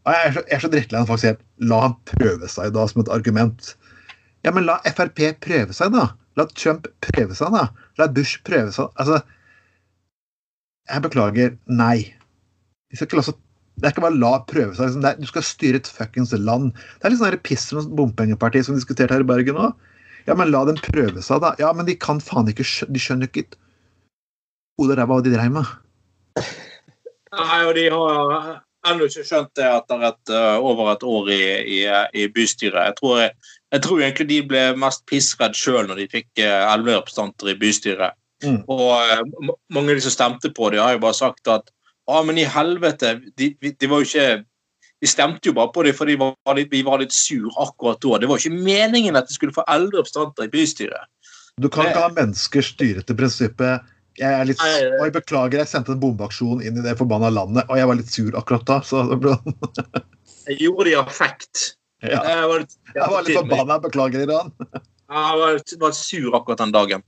Speaker 2: Jeg er så, jeg er så drittlei når folk sier la han prøve seg, da, som et argument. Ja, men la Frp prøve seg, da. La Trump prøve seg, da. La Bush prøve seg. Altså Jeg beklager, nei. Vi skal ikke la så det er ikke bare la prøve seg. liksom. Er, du skal styre et fuckings land. Det er litt sånn piss med bompengepartiet som diskuterte her i Bergen òg. Ja, men la dem prøve seg, da. Ja, men de kan faen ikke De skjønner ikke hodet og ræva hva de dreiv med.
Speaker 3: Nei, og de har ennå ikke skjønt det etter et, eh, over et år i, i, i bystyret. Jeg tror, jeg tror egentlig de ble mest pissredd sjøl når de fikk eh, elleve representanter i bystyret.
Speaker 2: Mm.
Speaker 3: Og eh, mange av de som stemte på det, har jo bare sagt at ja, men i helvete, de, de var jo ikke Vi stemte jo bare på det fordi vi var litt, vi var litt sur akkurat da. Det var ikke meningen at de skulle få elleve representanter i bystyret.
Speaker 2: Du kan ikke ha mennesker styret til prinsippet Jeg er litt
Speaker 3: det-
Speaker 2: Oi, beklager, jeg sendte en bombeaksjon inn i det forbanna landet, og jeg var litt sur akkurat da. Så det ble,
Speaker 3: Jeg gjorde det i affekt.
Speaker 2: ja.
Speaker 3: Jeg var,
Speaker 2: Jeg var litt forbanna. Beklager, Iran.
Speaker 3: Jeg var, var sur akkurat den dagen.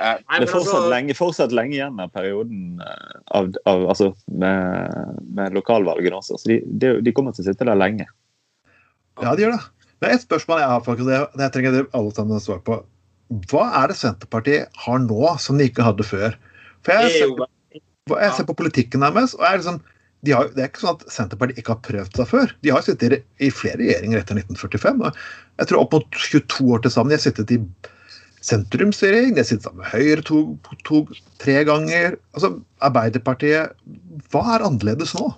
Speaker 3: Eh,
Speaker 4: Det er fortsatt,
Speaker 3: altså,
Speaker 4: lenge, fortsatt lenge igjen av perioden eh, av, av, altså med, med lokalvalgene også. Så de, de, de kommer til å sitte der lenge.
Speaker 2: Ja, de gjør det. Det er et spørsmål jeg har, faktisk, det, det jeg trenger alle sammen svar på. Hva er det Senterpartiet har nå som de ikke hadde før? For jeg
Speaker 3: er
Speaker 2: ser, på, jeg ser på politikken deres, og jeg er liksom, de har, det er ikke sånn at Senterpartiet ikke har prøvd seg før. De har sittet i, i flere regjeringer etter 1945. Jeg tror opp mot 22 år til sammen. De har sittet i sentrumsregjering, de har sittet sammen med Høyre to, to, tre ganger. Altså, Arbeiderpartiet Hva er annerledes nå?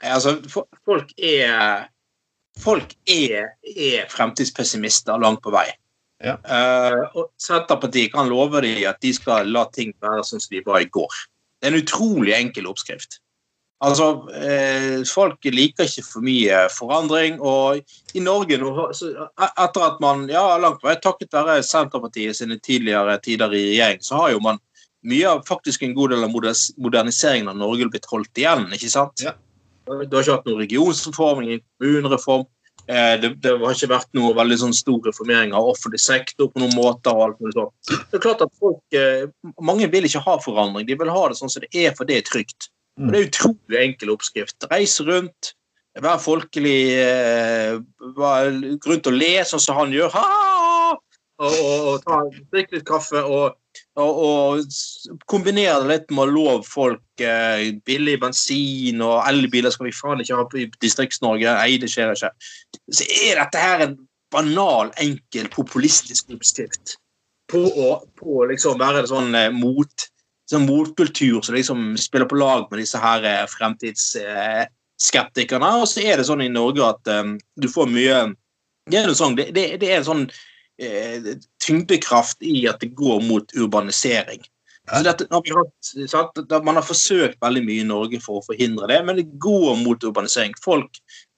Speaker 3: Altså, folk er Folk er, er fremtidspessimister langt på vei.
Speaker 2: Ja.
Speaker 3: Uh, og Senterpartiet kan love dem at de skal la ting være sånn som de var i går. Det er en utrolig enkel oppskrift. Altså, eh, Folk liker ikke for mye forandring. Og i Norge, nå, e- etter at man ja, langt vei takket være Senterpartiet sine tidligere tider i regjering, så har jo man mye av faktisk en god del av moderniseringen av Norge blitt holdt igjen. ikke sant?
Speaker 2: Ja.
Speaker 3: Du har ikke hatt noen regionsreform, ingen kommunereform. Eh, Det, det har ikke vært noe veldig sånn stor reformering av offentlig sektor på noen måter. og alt mulig sånt. Det er klart at folk, eh, Mange vil ikke ha forandring, de vil ha det sånn som det er, for det er trygt. Og Det er utrolig enkel oppskrift. Reise rundt, være folkelig, eh, være rundt og le sånn som han gjør. Ha! Og, og, og drikke litt kaffe og, og, og kombinere det litt med å love folk eh, billig bensin og elbiler skal vi faen ikke ha i Distrikts-Norge. Nei, det skjer ikke. Så er dette her en banal, enkel, populistisk oppskrift på å på liksom være sånn eh, mot sånn motkultur som liksom spiller på lag med disse her eh, fremtidsskeptikerne. Og så er det sånn i Norge at um, du får mye Det er, noe sånn, det, det, det er en sånn eh, tyngdekraft i at det går mot urbanisering. Så dette, hatt, Man har forsøkt veldig mye i Norge for å forhindre det, men det går mot urbanisering. Folk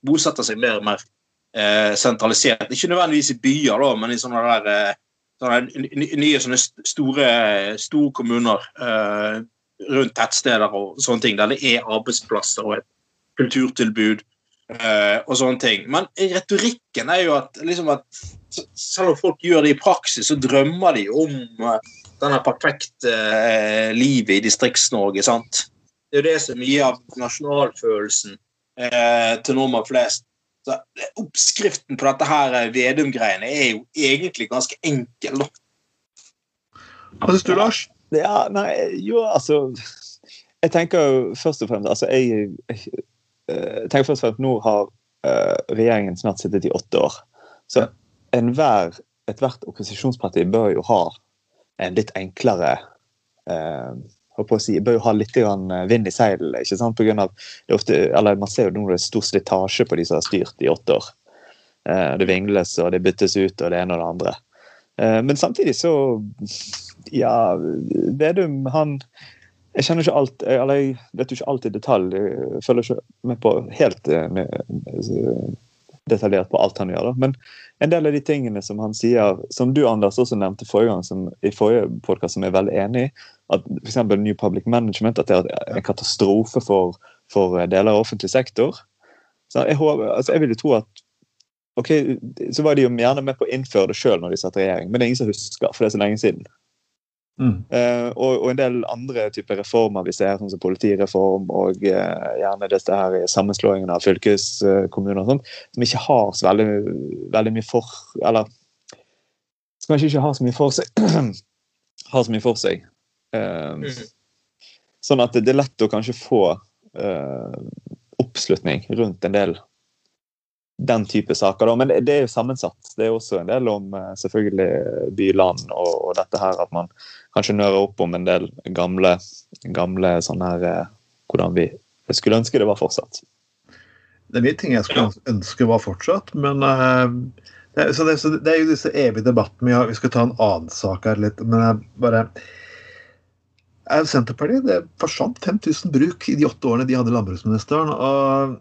Speaker 3: bosetter seg mer og mer eh, sentralisert. Ikke nødvendigvis i byer, da, men i sånne der eh, nye sånne st- store, kommuner eh, rundt tettsteder og sånne ting, der det er arbeidsplasser og et kulturtilbud eh, og sånne ting. Men retorikken er jo at, liksom at selv om folk gjør det i praksis, så drømmer de om eh, denne perfekte eh, livet i Distrikts-Norge. sant? Det er jo det som er mye av nasjonalfølelsen eh, til nordmenn flest. Så eh, Oppskriften på dette her eh, Vedum-greiene er jo egentlig ganske enkel. da.
Speaker 2: Hva syns du, Lars?
Speaker 4: Ja, nei, jo, altså Jeg tenker jo først og fremst Altså, jeg, jeg, jeg tenker først og fremst Nå har uh, regjeringen snart sittet i åtte år. Så enhver, ethvert opposisjonsparti bør jo ha en litt enklere eh, på å si, bør jo ha litt eh, vind i seilene. ikke sant? På grunn av, Man ser jo nå det er stor slitasje på de som har styrt i åtte år. Eh, det vingles og det byttes ut og det ene og det andre. Eh, men samtidig så Ja, Vedum, han Jeg kjenner ikke alt, eller jeg vet jo ikke alt i detalj. Jeg følger ikke med på helt detaljert på alt han gjør. da. Men en del av de tingene som han sier, som du Anders også nevnte forrige gang, som, i forrige podcast, som jeg er veldig enig i, at f.eks. New Public Management at det er en katastrofe for, for deler av offentlig sektor. Så jeg, altså jeg vil jo tro at ok, Så var de jo gjerne med på å innføre det sjøl når de satt i regjering, men det er ingen som husker, for det er så lenge siden.
Speaker 2: Mm.
Speaker 4: Uh, og, og en del andre typer reformer vi ser, sånn som politireform og uh, gjerne dette her sammenslåingen av fylkeskommuner og sånn, som ikke har så veldig, veldig mye for Eller som kanskje ikke har så mye for seg. har så mye for seg. Eh,
Speaker 3: Mm.
Speaker 4: Sånn at det er lett å kanskje få eh, oppslutning rundt en del den type saker. Da. Men det, er jo sammensatt. Det er også en del om eh, selvfølgelig by-land og, og dette her at man kanskje nører opp om en del gamle, gamle sånne her eh, Hvordan vi skulle ønske det var fortsatt.
Speaker 2: Det er mye ting jeg skulle ønske var fortsatt, men eh, det, så det, så det er jo disse evige debattene har. Vi skal ta en annen sak her litt, men jeg bare er Senterpartiet det forsvant 5000 bruk i de åtte årene de hadde landbruksministeren. Og,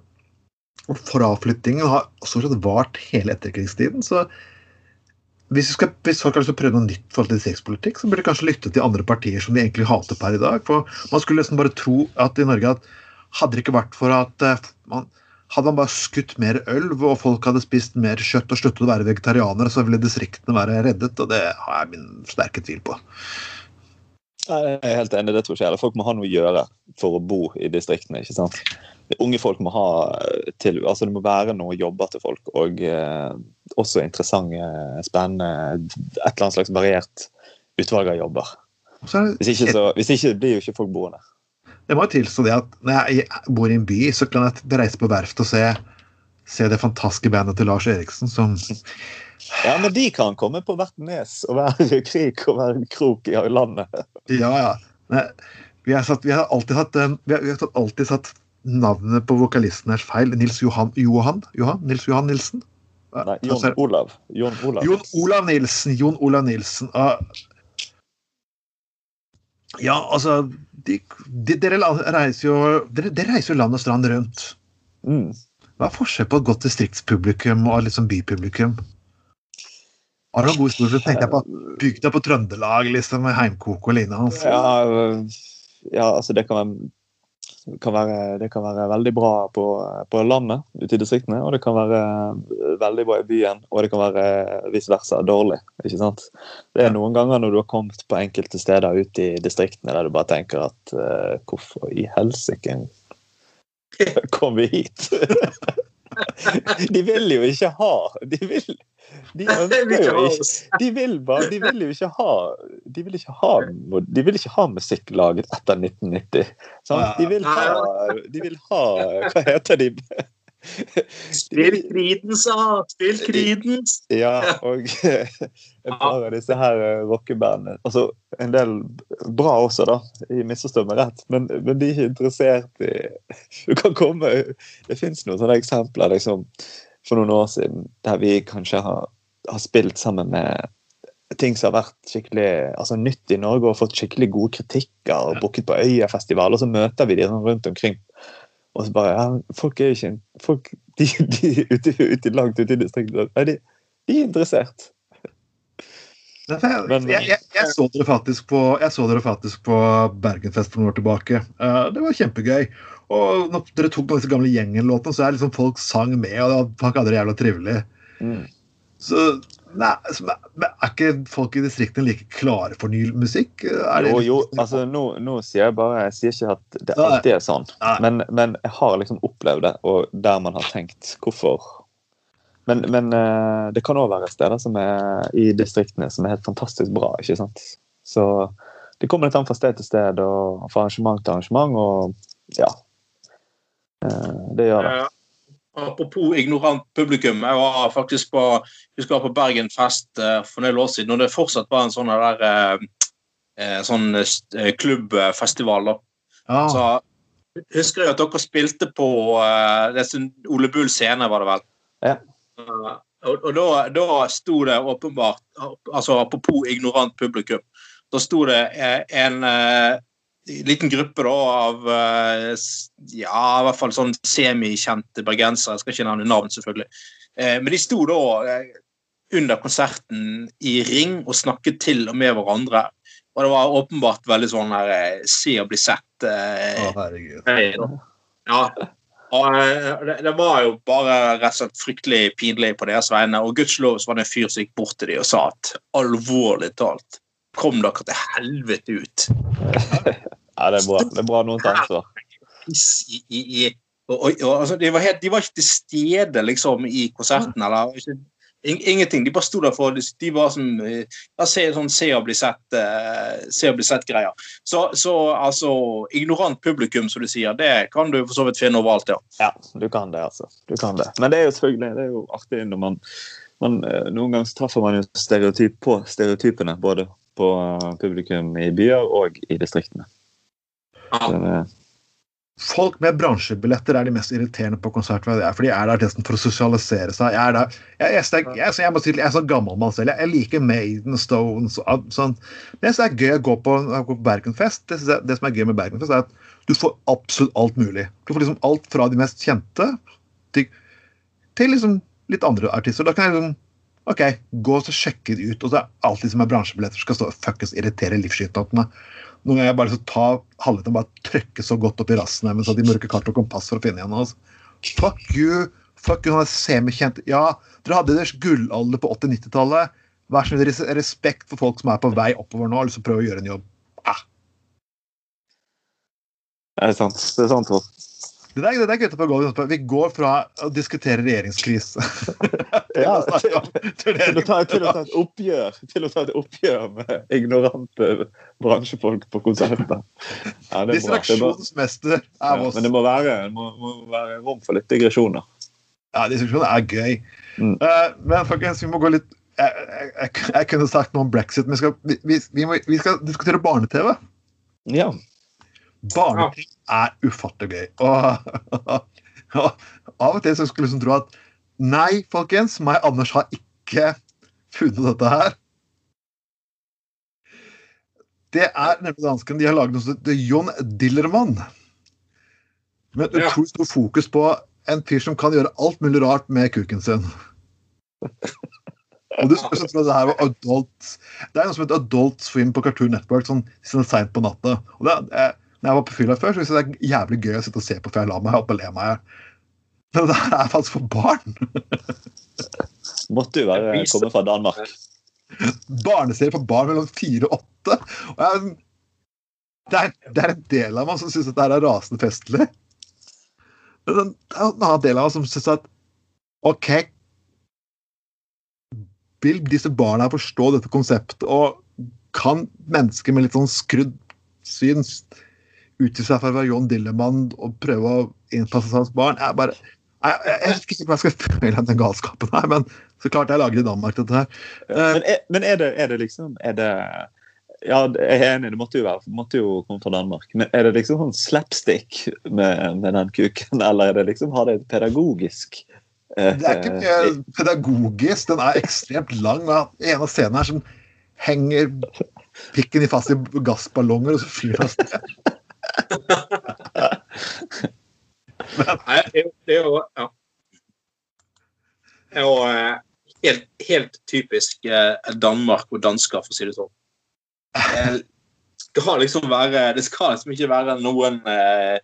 Speaker 2: og fraflyttingen har stort sett vart hele etterkrigstiden. Så hvis, skal, hvis folk har lyst til å prøve noe nytt forhold til distriktspolitikk, så burde de kanskje lytte til andre partier som de egentlig hater per i dag. For man skulle nesten bare tro at i Norge at hadde det ikke vært for at eh, man, hadde man bare skutt mer øl og folk hadde spist mer kjøtt og sluttet å være vegetarianere, så ville distriktene være reddet, og det har jeg min sterke tvil på.
Speaker 4: Jeg er helt enig, det tror ikke jeg. Folk må ha noe å gjøre for å bo i distriktene. ikke sant? Unge folk må ha til, altså Det må være noe jobber til folk, og eh, også interessante, spennende, et eller annet slags variert utvalg av jobber.
Speaker 2: Så er
Speaker 4: Hvis ikke, så, hvis ikke blir jo ikke folk boende.
Speaker 2: jeg må jo tilstå det at når jeg bor i en by, så kan jeg reise på verft og se, se det fantastiske bandet til Lars Eriksen som
Speaker 4: Ja, men de kan komme på hvert nes og hver krik og hver krok i landet.
Speaker 2: Ja, ja. Vi har, satt, vi har alltid hatt eh, vi har, vi har alltid satt navnet på vokalisten er feil. Nils Johan Johan? Johan? Nils Johan Nilsen?
Speaker 4: Nei,
Speaker 2: altså,
Speaker 4: Jon Olav. Jon Olav.
Speaker 2: Jon Olav Nilsen. Jon Olav Nilsen. Ah. Ja, altså de, de, dere, reiser jo, dere, dere reiser jo land og strand rundt.
Speaker 4: Mm.
Speaker 2: Hva er forskjellen på et godt distriktspublikum og liksom bypublikum? Har du noen god historie? Tenkte jeg på bygda på Trøndelag, liksom, med heimkok og lignende. hans.
Speaker 4: Ja, øh, ja, altså det kan være, kan være Det kan være veldig bra på, på landet ute i distriktene, og det kan være øh, veldig bra i byen, og det kan være øh, vice versa dårlig. ikke sant? Det er noen ganger når du har kommet på enkelte steder ute i distriktene der du bare tenker at uh, hvorfor i helsike kom vi hit? De vil jo ikke ha De vil de ønsker jo ikke de vil, bare, de vil jo ikke ha De vil ikke ha, de vil ikke ha musikk laget etter 1990. Sant? De vil ha, de vil ha Hva heter de?
Speaker 3: Spill Creedence, sa Spill Creedence!
Speaker 4: Ja, og et par av disse her eh, rockebandene altså, En del bra også, da. Jeg misforstår meg rett, men, men de er ikke interessert i Du kan komme Det fins noen sånne eksempler liksom, for noen år siden der vi kanskje har, har spilt sammen med ting som har vært skikkelig altså, nytt i Norge og fått skikkelig gode kritikker og booket på Øyafestival, og så møter vi de sånn rundt omkring. Og så bare ja, Folk er jo ikke folk, De, de ute, ute, langt ute i distriktet de, de er interessert.
Speaker 2: Jeg, jeg, jeg, jeg, så dere faktisk på, jeg så dere faktisk på Bergenfest for noen år tilbake. Eh, det var kjempegøy. Og når dere tok på disse gamle gjengen-låtene, så er liksom folk sang med, og det var, fuck hadde det jævla trivelig.
Speaker 4: Mm.
Speaker 2: Så nei, er ikke folk i distriktene like klare for ny musikk? Det
Speaker 4: Jo, jo,
Speaker 2: liksom-
Speaker 4: altså nå, nå sier jeg bare Jeg sier ikke at det alltid er sånn, men, men jeg har liksom opplevd det, og der man har tenkt hvorfor Men, men eh, det kan òg være steder som er i distriktene som er helt fantastisk bra, ikke sant. Så det kommer litt an fra sted til sted og fra arrangement til arrangement, og ja. Eh, Det gjør det.
Speaker 3: Eh, Apropos ignorant publikum. Jeg var faktisk på, husker jeg var på Bergenfest eh, for noen år siden, og det fortsatt var en sånn der eh, eh, sånn klubbfestival. da.
Speaker 2: Ja,
Speaker 3: Så husker jeg at dere spilte på det som Ole Bull scene, var det vel?
Speaker 4: Ja.
Speaker 3: Eh, og og da, da sto det åpenbart altså Apropos ignorant publikum. Da sto det en eh, liten gruppe da av eh, ja, i hvert fall sånn semikjente bergensere. Jeg skal ikke nevne navn, selvfølgelig. Eh, men de sto da eh, under konserten i ring og snakket til og med hverandre. Og det var åpenbart veldig sånn her se og bli sett. eh,
Speaker 2: Å, herregud.
Speaker 3: Ja. Og, det, det var jo bare rett og slett fryktelig pinlig på deres vegne. Og gudskjelov så var det en fyr som gikk bort til dem og sa at alvorlig talt, kom dere til helvete ut.
Speaker 4: Ja, det er bra. Det er bra noen tar ansvar.
Speaker 3: Altså, de, var helt, de var ikke til stede liksom i konserten. eller ikke, ing- Ingenting. De bare sto der for De var som eh, ja, se, sånn se og bli sett eh, Se sett-greier. Så, så altså Ignorant publikum, som du sier, det kan du for så vidt finne overalt, ja.
Speaker 4: Ja, du kan det, altså. Du kan det. Men det er jo selvfølgelig det er jo artig når man, man eh, Noen ganger treffer man jo stereotyp på stereotypene, både på publikum i byer og i distriktene.
Speaker 3: Ja.
Speaker 2: Folk med bransjebilletter er de mest irriterende på konsert. er, For de er der nesten for å sosialisere seg. Jeg er der, jeg, jeg, jeg, jeg, så jeg, må si, jeg er så gammel mann selv. Jeg, jeg liker Maiden, Stones og sånn. Det som er gøy å gå på, gå på Bergenfest, det, jeg- det som er gøy med Bergenfest, er at du får absolutt alt mulig. Du får liksom alt fra de mest kjente til, til liksom litt andre artister. Da kan jeg liksom OK, gå og så sjekke det ut. Og så er alt de som er bransjebilletter, skal stå og fuckings irritere livsskyterne. Noen ganger jeg bare så ta halvliteren bare trykke så godt opp i rassen at de mørke kart og kompass for å finne igjen oss. Fuck you! Fuck you, han er semikjent. Ja, dere hadde deres gullalder på 80-90-tallet. Vær så snill, respekt for folk som er på vei oppover nå og har prøver å gjøre en jobb. Ah,
Speaker 4: Det er sant. Det er sant, Også.
Speaker 2: det der, det der gutta på gulvet. Vi går fra å diskutere regjeringskrise
Speaker 4: Ja,
Speaker 2: til,
Speaker 4: til, å ta, til å ta et oppgjør til å ta et oppgjør med ignorante bransjefolk på konserter. Ja, er er.
Speaker 2: Distraksjonsmester er
Speaker 4: Ja,
Speaker 2: oss.
Speaker 4: men det må være, må, må være rom for litt digresjoner.
Speaker 2: Ja, diskusjonen er gøy.
Speaker 4: Mm.
Speaker 2: Uh, men folkens, vi må gå litt jeg, jeg, jeg, kunne sagt noe om brexit, men skal, vi, vi, vi, må, vi skal diskutere barne-TV.
Speaker 4: Ja.
Speaker 2: Barne-TV er ufattelig gøy. Og, og av og til så skulle jeg liksom tro at nei, folkens, meg Anders har ikke funnet dette her. Det er nemlig danskene. De har laget noe som heter John Dillermann. Med et utrolig stort fokus på en fyr som kan gjøre alt mulig rart med kuken sin. Og du spør at det her var adult Det er noe som heter Adult Swim på Cartoon Network sånn, sånn seint på natta. Og det, er- når jeg var på fylla før, så syntes jeg det er jævlig gøy å sitte og se på, for jeg la meg opp og le meg. Men det her er faktisk for barn.
Speaker 4: Måtte jo være komme fra Danmark.
Speaker 2: Barneserie for barn mellom fire og åtte. Og jeg, det, er, det er en del av meg som syns dette er rasende festlig. Men det er en annen del av meg som syns at OK Vil disse barna forstå dette konseptet, og kan mennesker med litt sånn skrudd syn utgi seg for å være John Dillemann og prøve å innpasse seg hos barn? Jeg bare jeg, jeg, vet ikke hva jeg skal føle den galskapen her, men så klart jeg lager i Danmark dette her. Eh,
Speaker 4: Men, er, men er, det, er det liksom er det, Ja, jeg er enig, det måtte jo, være, måtte jo komme fra Danmark. Men er det liksom sånn slapstick med, med den kuken, eller er det liksom, har det et pedagogisk eh,
Speaker 2: Det er ikke mye pedagogisk. Den er ekstremt lang. og En av scenene her som henger pikken i fast i gassballonger, og så flyr den av sted.
Speaker 3: Nei, det er jo- ja. Det er jo eh, helt, helt typisk eh, Danmark og dansker, for å si det sånn. Det skal liksom være Det skal liksom ikke være noen eh,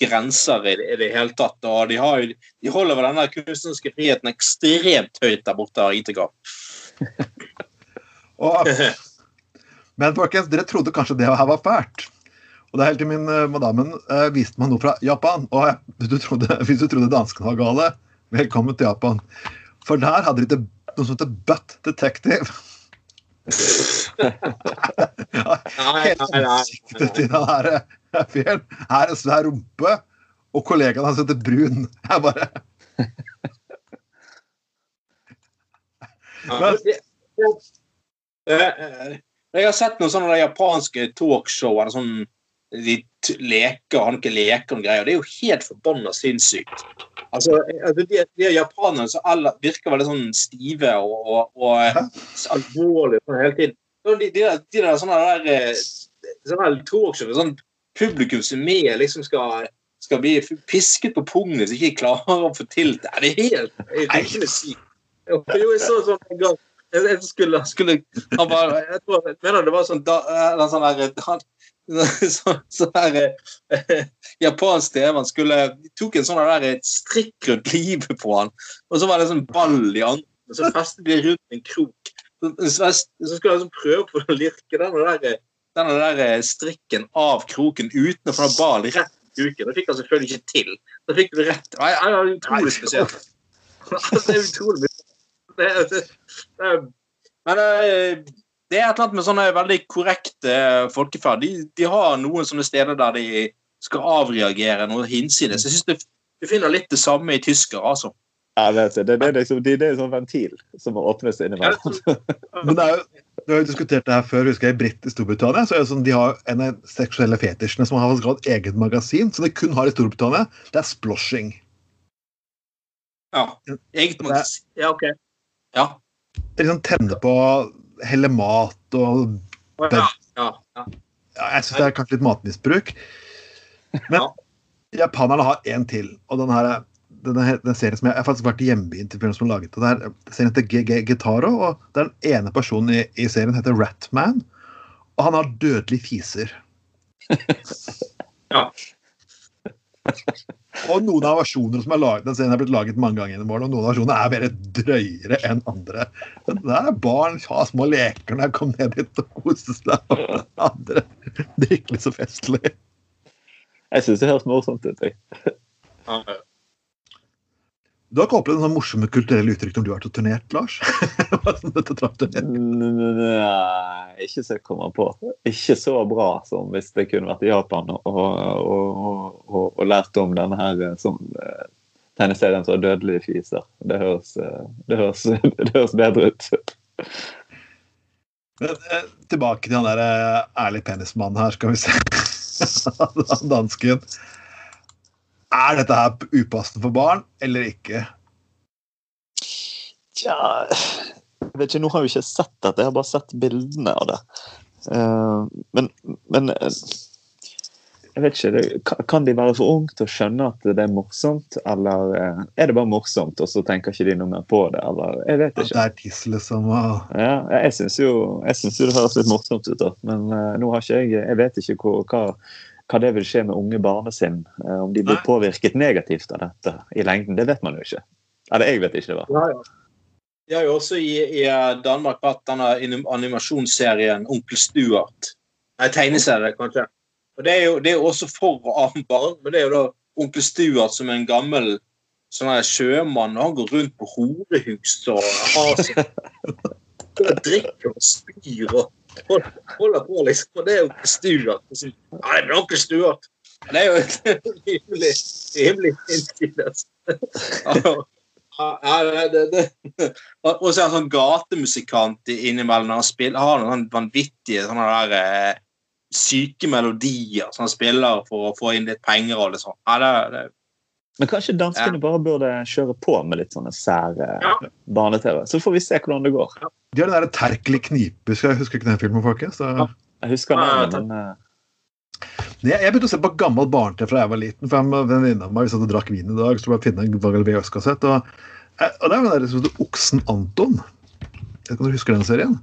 Speaker 3: grenser i det, i det hele tatt. Og de, har de holder vel denne kunstneriske friheten ekstremt høyt der borte, i.
Speaker 2: Og, men folkens, dere trodde kanskje det her var fælt. Og det er helt til min uh, madammen uh, viste meg noe fra Japan. Og eh, hvis du trodde, hvis du trodde danskene var gale, velkommen til Japan. For der hadde de noe som heter Butt Detective. Ja, Hele ansiktet til den her eh, fyren er en svær rumpe, og kollegaen hans heter Brun. Jeg bare
Speaker 3: Eh, eh, Jeg har sett noen sånne japanske talkshow eller sånn de leker leker, han ikke leker og greier. Det er jo helt forbanna sinnssykt. Altså, eh, altså de, de japanerne som alle virker veldig sånn stive og, og, og eh, alvorlige sånn hele tiden. De, de, de der sånne der eh, sånne talkshow sånn publikum som med, liksom skal, skal bli pisket på pungen hvis ikke de klarer å få til det. Det er helt sykt. Jo, jeg så sånn en gang jeg, skulle, skulle han bare, jeg, tror, jeg mener det var sånn, da, eller sånn der, han, så, så der eh, japansk TV han skulle, tok en sånn der et strikk rundt livet på han, og så var det en sånn ball i andre, og så festet de rundt en krok. Så, så, så skulle jeg liksom prøve på å lirke denne der, denne der eh, strikken av kroken uten å få ballen rett i kroken. Det fikk han selvfølgelig ikke til. Da fikk du rett. Nei, det er utrolig spesielt. Det er utrolig det, det, det, Men eh, det er et eller annet med sånne veldig korrekte folkeferd. De, de har noen sånne steder der de skal avreagere noe hinsides. Jeg syns du, du finner litt det samme i tyskere, altså.
Speaker 4: Jeg vet det. Det, det, er liksom, det, det er en sånn ventil som må åpnes
Speaker 3: Ja,
Speaker 4: innimellom.
Speaker 2: Men det er jo, vi har jo diskutert det her før. husker jeg, I Britt i Storbritannia så er det sånn, de har en av de seksuelle fetisjene som har et eget magasin, som de kun har i Storbritannia. Det er sploshing.
Speaker 3: Ja. Eget magasin. Ja, OK. Ja.
Speaker 2: Det er liksom tenne på helle mat og
Speaker 3: Ja, ja, ja.
Speaker 2: ja, Jeg syns det er kanskje litt matmisbruk. Men
Speaker 3: Ja.
Speaker 2: japanerne har en til, og den her er denne, den serien som jeg, jeg har faktisk vært i hjembyen til fyren som har laget det. der. Serien heter GG Gitaro, og den ene personen i, i serien heter Ratman. Og han har dødelige fiser.
Speaker 3: Ja.
Speaker 2: Og noen av versjonene som er laget, den serien er blitt laget mange ganger gjennom årene, og noen av versjonene er mer drøyere enn andre. Men der er barn ha små leker når jeg kom ned dit og koser seg. Og andre det er ikke så festlig.
Speaker 4: Jeg syns det høres morsomt ut. jeg.
Speaker 2: Du har ikke opplevd noen sånn morsomme kulturelle uttrykk når du har vært og turnert, Lars?
Speaker 4: Nei, ikke så jeg kommer på. Ikke så bra som hvis det kunne vært i Japan og, og, og, og, lært om denne her eh, som eh, tegneserien som har dødelige fiser. Det høres, eh, det høres, det høres bedre ut.
Speaker 2: Men, tilbake til han der ærlig penismannen her, skal vi se. Dansken. Er dette her upassende for barn, eller ikke?
Speaker 4: Tja jeg vet ikke, Nå har jeg jo ikke sett dette, jeg har bare sett bildene av det. Eh, men, men eh, jeg vet ikke, det, kan- de være for unge til å skjønne at det er morsomt, eller eh, er det bare morsomt, og så tenker ikke de noe mer på det? eller Jeg vet
Speaker 2: At
Speaker 4: ikke.
Speaker 2: det er tiss, liksom. Og...
Speaker 4: Ja, jeg syns jo, jo det høres litt morsomt ut, da. men uh, nå har ikke jeg Jeg vet ikke hvor, hva, hva det vil skje med unge barnesinn. eh, om de blir påvirket negativt av dette i lengden. Det vet man jo ikke. Eller jeg vet ikke, det.
Speaker 3: Ja, ja. De har jo også i, i Danmark hatt denne animasjonsserien Onkel Stuart. Nei, tegneserie, kanskje. Og Det er jo det er også for barn, men det er jo da Onkel Stuart som er en gammel sånn her sjømann, og han går rundt på horehus og har seg drikker og spyr og hold- holder på, liksom. Og det er jo Stuart. Og Ja, det er Onkel Stuart. Det er jo rimelig, rimelig innsides. Ja, ja, det, det, det. Og så er han sånn gatemusikant innimellom. Han spiller, har noen vanvittige sånne der, eh, syke melodier som han spiller for å få inn litt penger. og litt sånn. Ja, det, det,
Speaker 4: Men kanskje danskene bare burde kjøre på med litt sånne sære
Speaker 3: Ja.
Speaker 4: barne-TV. Så får vi se hvordan det går.
Speaker 2: De har den der Terkelig knipe, skal jeg husker ikke den filmen, folkens.
Speaker 3: Ja.
Speaker 4: Jeg husker
Speaker 3: Ja,
Speaker 4: men eh,
Speaker 2: Jeg, jeg begynte å se på gammel barne-TV fra jeg var liten. for En venninne av meg vi satt og drakk vin i dag, så bare finne en VHS-kassett. Og, eh, og det er den der som heter Oksen Anton. Jeg vet ikke om du husker den serien?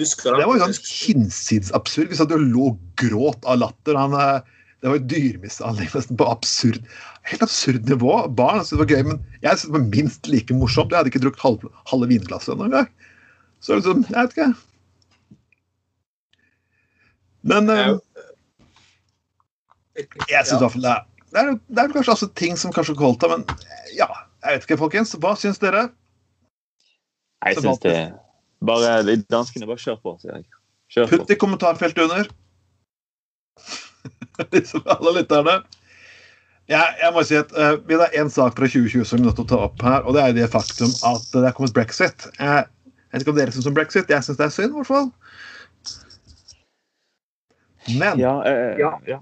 Speaker 3: husker
Speaker 2: Det var jo sånn hinsides absurd. Vi satt og lå og gråt av latter. Han, eh, det var jo dyremishandling nesten på absurd helt absurd nivå. Barn syntes det var gøy, men jeg syntes det var minst like morsomt. Jeg hadde ikke drukket halve, halve vinglasset ennå engang. Så liksom, jeg vet ikke. Men eh, jeg syns i hvert fall det er det er, det er kanskje altså ting som kanskje Kolta, men ja, jeg vet ikke, folkens. Hva syns dere?
Speaker 4: jeg syns det Bare de danskene, bare kjør på, sier jeg. Kjør på.
Speaker 2: Putt i kommentarfeltet under. Disse alle lytterne. Jeg, jeg må si at uh, Vi har én sak fra 2020 som vi er nødt til å ta opp her, og det er det faktum at det er kommet brexit. Jeg, jeg vet ikke om dere syns om brexit. Jeg syns det er synd, i hvert fall. Men
Speaker 4: Ja, eh,
Speaker 3: Ja.
Speaker 4: ja.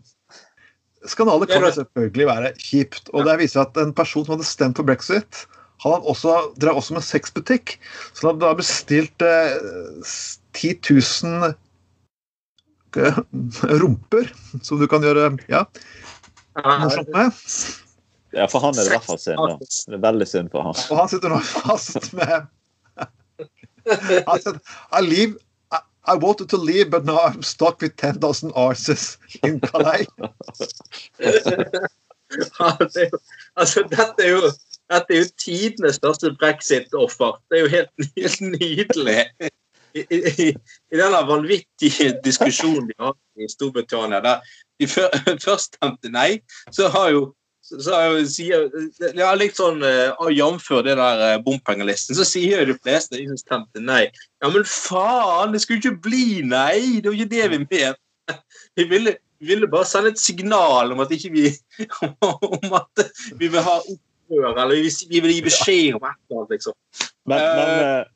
Speaker 2: skandale kan selvfølgelig være kjipt. Og det viser at en person som hadde stemt for brexit, han også, drev også med sexbutikk. Så han hadde da bestilt eh, 10 000 eh, rumper, som du kan gjøre ja, morsomt med.
Speaker 4: ja, for han er det i hvert fall synd. Det er veldig synd for han.
Speaker 2: Og han sitter nå fast med Han said, I leave I, I wanted to leave, but now I'm stuck with 10,000 arses in Calais.
Speaker 3: Ja, det er jo, altså, dette er jo dette er jo tidenes største brexit-offer. Det er jo helt, helt nydelig. I, i, i, I denne vanvittige diskusjonen de har i Storbritannia, der de før, først stemte nei, så har jo så, så har sier, ja, litt sånn uh, Jf. det der uh, bompengelisten, så sier jo de fleste de som stemte nei Ja, men faen, det skulle jo ikke bli nei! Det var ikke det vi mente. Vi ville, ville bare sende et signal om at ikke vi om at vi vil ha opprør, eller vi, vi vil gi beskjed om et eller annet, liksom.
Speaker 4: Men, men,
Speaker 3: Eh,
Speaker 4: eh,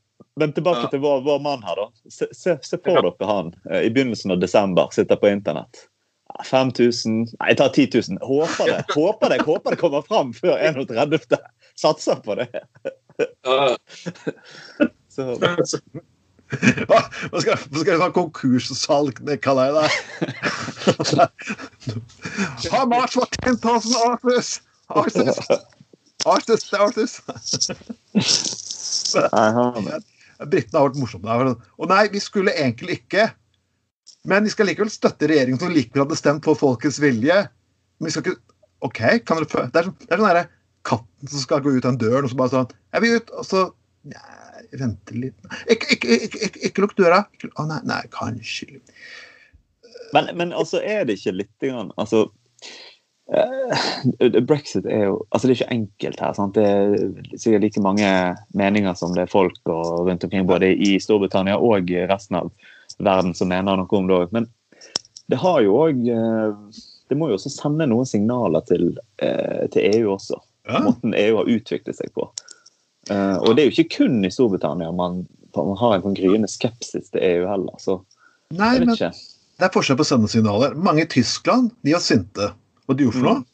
Speaker 4: men tilbake
Speaker 3: ja.
Speaker 4: til vår, vår mann her, da. Se, se, se for dere han eh, i begynnelsen av desember, sitter på internett. Ja, 5000 Nei, jeg tar 10 000. Håper det håper det, håper det kommer fram før 31. Satser på det. Så,
Speaker 2: Hva hva skal, hva skal jeg ha konkurssalg kaller jeg der? How much for 10,000 arses? Artists! Artists! det Artus.
Speaker 4: Nei,
Speaker 2: Britene har vært morsomme. Og nei, vi skulle egentlig ikke. Men vi skal likevel støtte regjeringen som likevel hadde stemt på folkets vilje. Men vi skal ikke OK, kan dere Det er, sånn- det er sånn derre katten som skal gå ut av en dør, og så bare sånn Jeg vil ut, og så Nei, vente litt Ikke, ikke, ikke, ikke, lukk døra. Å nei, nei, kanskje
Speaker 4: Men, men altså, er det ikke litt grann Altså eh, Brexit er jo altså Det er ikke enkelt her. sant? Det er sikkert like mange meninger som det er folk og rundt omkring, både i Storbritannia og resten av verden som mener noe om det òg. Men det har jo òg Det må jo også sende noen signaler til, eh, til EU også.
Speaker 2: Ja.
Speaker 4: Måten EU har utviklet seg på. Eh, og det er jo ikke kun i Storbritannia man, man har en sånn gryende skepsis til EU heller. Så
Speaker 2: Nei,
Speaker 4: jeg
Speaker 2: men
Speaker 4: vet ikke.
Speaker 2: det er forskjell på å sende signaler. Mange i Tyskland de var sinte. Og de gjorde for noe?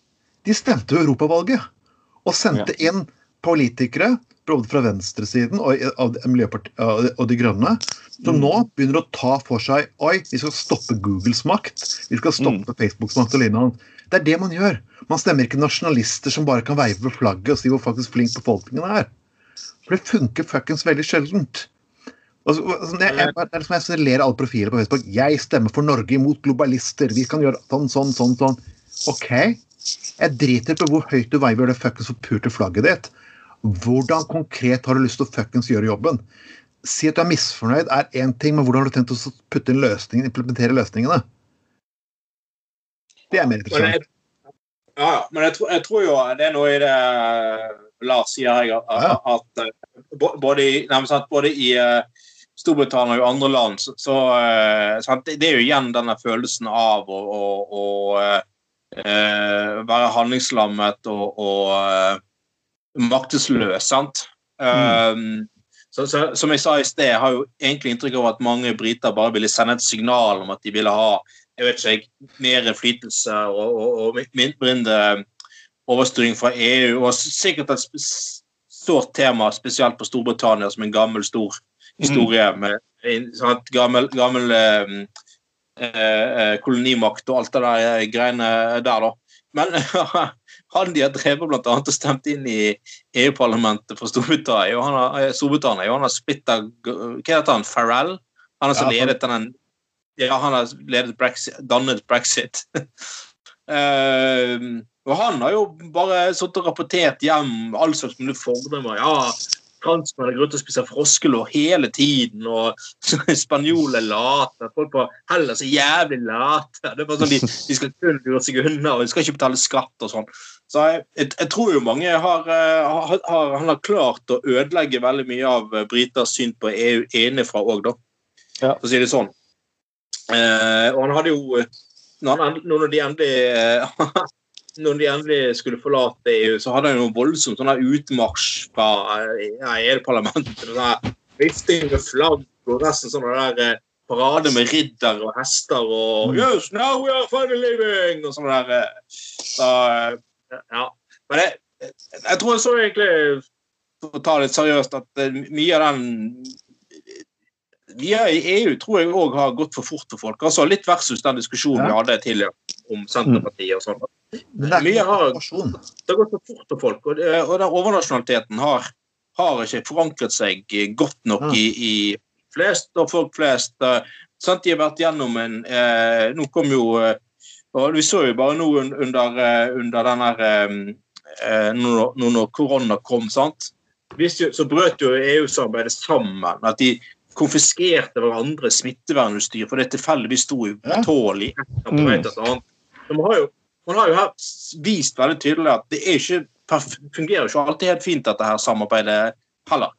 Speaker 2: De stemte jo Europavalget. Og sendte inn politikere fra venstresiden og av det- av- og De Grønne, som nå begynner å ta for seg Oi, vi skal stoppe Googles makt. Vi skal stoppe Facebooks makt og lignende. Det er det man gjør. Man stemmer ikke nasjonalister som bare kan veive med flagget og si hvor faktisk flink befolkningen er. For det funker fuckings veldig sjeldent. Og så- og så- jeg, jeg, det er som jeg ler alle profiler på Facebook. Jeg stemmer for Norge imot globalister. Vi kan gjøre sånn, sånn, sånn. sånn. OK. Jeg driter på hvor høyt du veiver det fuckings forpurte flagget ditt. Hvordan konkret har du lyst til å fuckings gjøre jobben? Si at du er misfornøyd er én ting, men hvordan har du tenkt å putte inn løsningen, implementere løsningene? Det er mer interessant.
Speaker 3: ja, ja, men jeg tror, jeg tror jo det er noe i det Lars sier her, at,
Speaker 2: Ja.
Speaker 3: at eh, både nei, sant, både i eh, Storbritannia og i andre land, så, så eh, sant, det er jo igjen denne følelsen av å, å, å eh, eh, være handlingslammet og, og eh, maktesløs, sant? Um, så, så, som jeg sa i sted, jeg har jo egentlig inntrykk av at mange briter bare ville sende et signal om at de ville ha jeg vet ikke, mer innflytelse og, og, og mindre overstyring fra EU. Og sikkert et stort tema, spesielt på Storbritannia, som en gammel, stor historie med en sånn gammel, gammel eh, eh, kolonimakt og alt det der eh, greiene der, da. Men han de har drevet blant annet og stemt inn i EU-parlamentet for Storbritannia, og han har, eh, Storbritannia, og han har splitta Hva heter han? Farrell? Han har så
Speaker 2: Ja,
Speaker 3: ledet den ja, han har ledet brexit, dannet brexit. uh, og han har jo bare sittet og rapportert hjem all slags mulig fordommer. Ja, franskmenn har grunn til å spise froskelår hele tiden, og spanjoler er late. Folk på Hellas er jævlig late. Det er bare sånn, De, de skal kun lure seg unna, og de skal ikke betale skatt og sånn. Så jeg, jeg, tror jo mange har, eh, har, har Han har klart å ødelegge veldig mye av eh, briters syn på EU innenfra òg, da.
Speaker 4: Ja.
Speaker 3: For å si det sånn. Eh, og han hadde jo eh, når, han, når de endelig når de endelig skulle forlate EU, så hadde han jo voldsomt sånn utmarsj fra EU-parlamentet. Sånn her vifting med flagg og resten sånn der parade med ridder og hester og Yes, now we are finally living! Og sånn der. Så, ja. Men jeg, jeg tror så egentlig, for å ta det litt seriøst, at eh, mye av den mye i EU tror jeg òg har gått for fort for folk. Altså Litt versus den diskusjonen vi hadde tidligere om Senterpartiet og sånn. Mye har- Det har gått for fort for folk, og, det, og den overnasjonaliteten har, har ikke forankret seg godt nok
Speaker 2: Ja.
Speaker 3: i, i flest og folk flest. eh, sant? De har vært gjennom en eh, Nå kom jo eh, og Vi så jo bare nå under, eh, under den her eh, eh, Nå nå når korona kom, sant? Så brøt jo EU-samarbeidet sammen. At de konfiskerte hverandre smittevernutstyr for det tilfeldigvis sto utålelig. Så Man har jo man har jo her vist veldig tydelig at det er ikke, fungerer ikke alltid helt fint, dette her samarbeidet heller.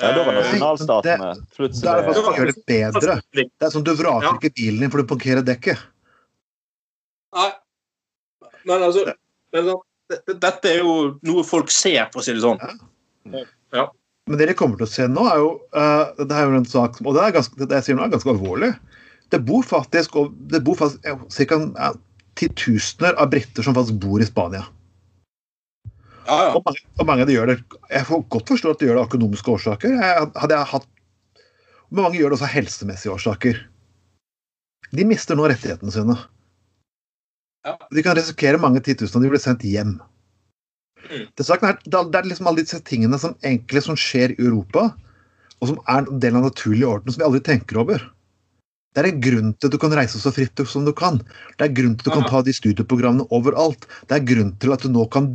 Speaker 4: Ja, da var
Speaker 3: nasjonalstatene
Speaker 4: nasjonalstatene
Speaker 2: Det er
Speaker 4: plutselig
Speaker 2: faktisk å gjøre det bedre. Det er som du vraker ikke bilen din for du parkerer dekket.
Speaker 3: Men altså men sånn, det- Dette er jo noe folk ser, for å si det sånn.
Speaker 2: Men det de kommer til å se nå, er jo uh, Det er jo en sak Og det, er ganske, det jeg sier nå er ganske alvorlig. Det bor faktisk, og det bor faktisk ca. Ja, titusener av briter som faktisk bor i Spania.
Speaker 3: Ja, ja.
Speaker 2: Og mange, og mange av de gjør det Jeg får godt forstå at de gjør det av økonomiske årsaker. Jeg, hadde jeg hatt Men mange gjør det også av helsemessige årsaker. De mister nå rettighetene sine.
Speaker 3: Ja.
Speaker 2: De kan risikere mange titusener, de blir sendt hjem.
Speaker 3: Mm.
Speaker 2: Det, er, det er- liksom alle disse tingene som egentlig som skjer i Europa, og som er en del av naturlig orden, som vi aldri tenker over. Det er en grunn til at du kan reise så fritt som du kan. Det er en grunn til at du kan ta de studieprogrammene overalt. Det er en grunn til at du nå kan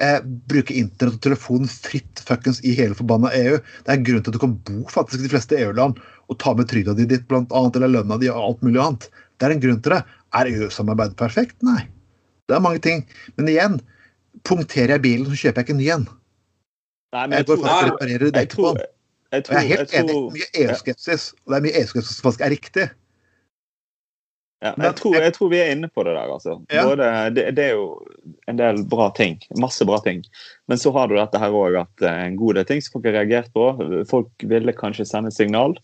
Speaker 2: eh, bruke internett og telefon fritt fuckings i hele forbanna EU. Det er en grunn til at du kan bo faktisk i de fleste EU-land og ta med trygda di dit, blant annet, eller lønna di og alt mulig annet. Det er en grunn til det. Er EU-samarbeidet perfekt? Nei. Det er mange ting. Men igjen, punkterer jeg bilen, så kjøper jeg ikke en ny en.
Speaker 4: Nei, men
Speaker 2: Jeg
Speaker 4: jeg
Speaker 2: går
Speaker 4: tror,
Speaker 2: og reparerer
Speaker 4: jeg tror, jeg tror,
Speaker 2: jeg er helt enig. Mye EU-skepsis. Og det er mye EU-skepsis som faktisk er riktig.
Speaker 4: Ja, jeg, tror, jeg tror vi er inne på det der, altså.
Speaker 2: Ja.
Speaker 4: Både, det, det er jo en del bra ting. Masse bra ting. Men så har du dette her òg at er en god del ting som folk har reagert på. Folk ville kanskje sende signal,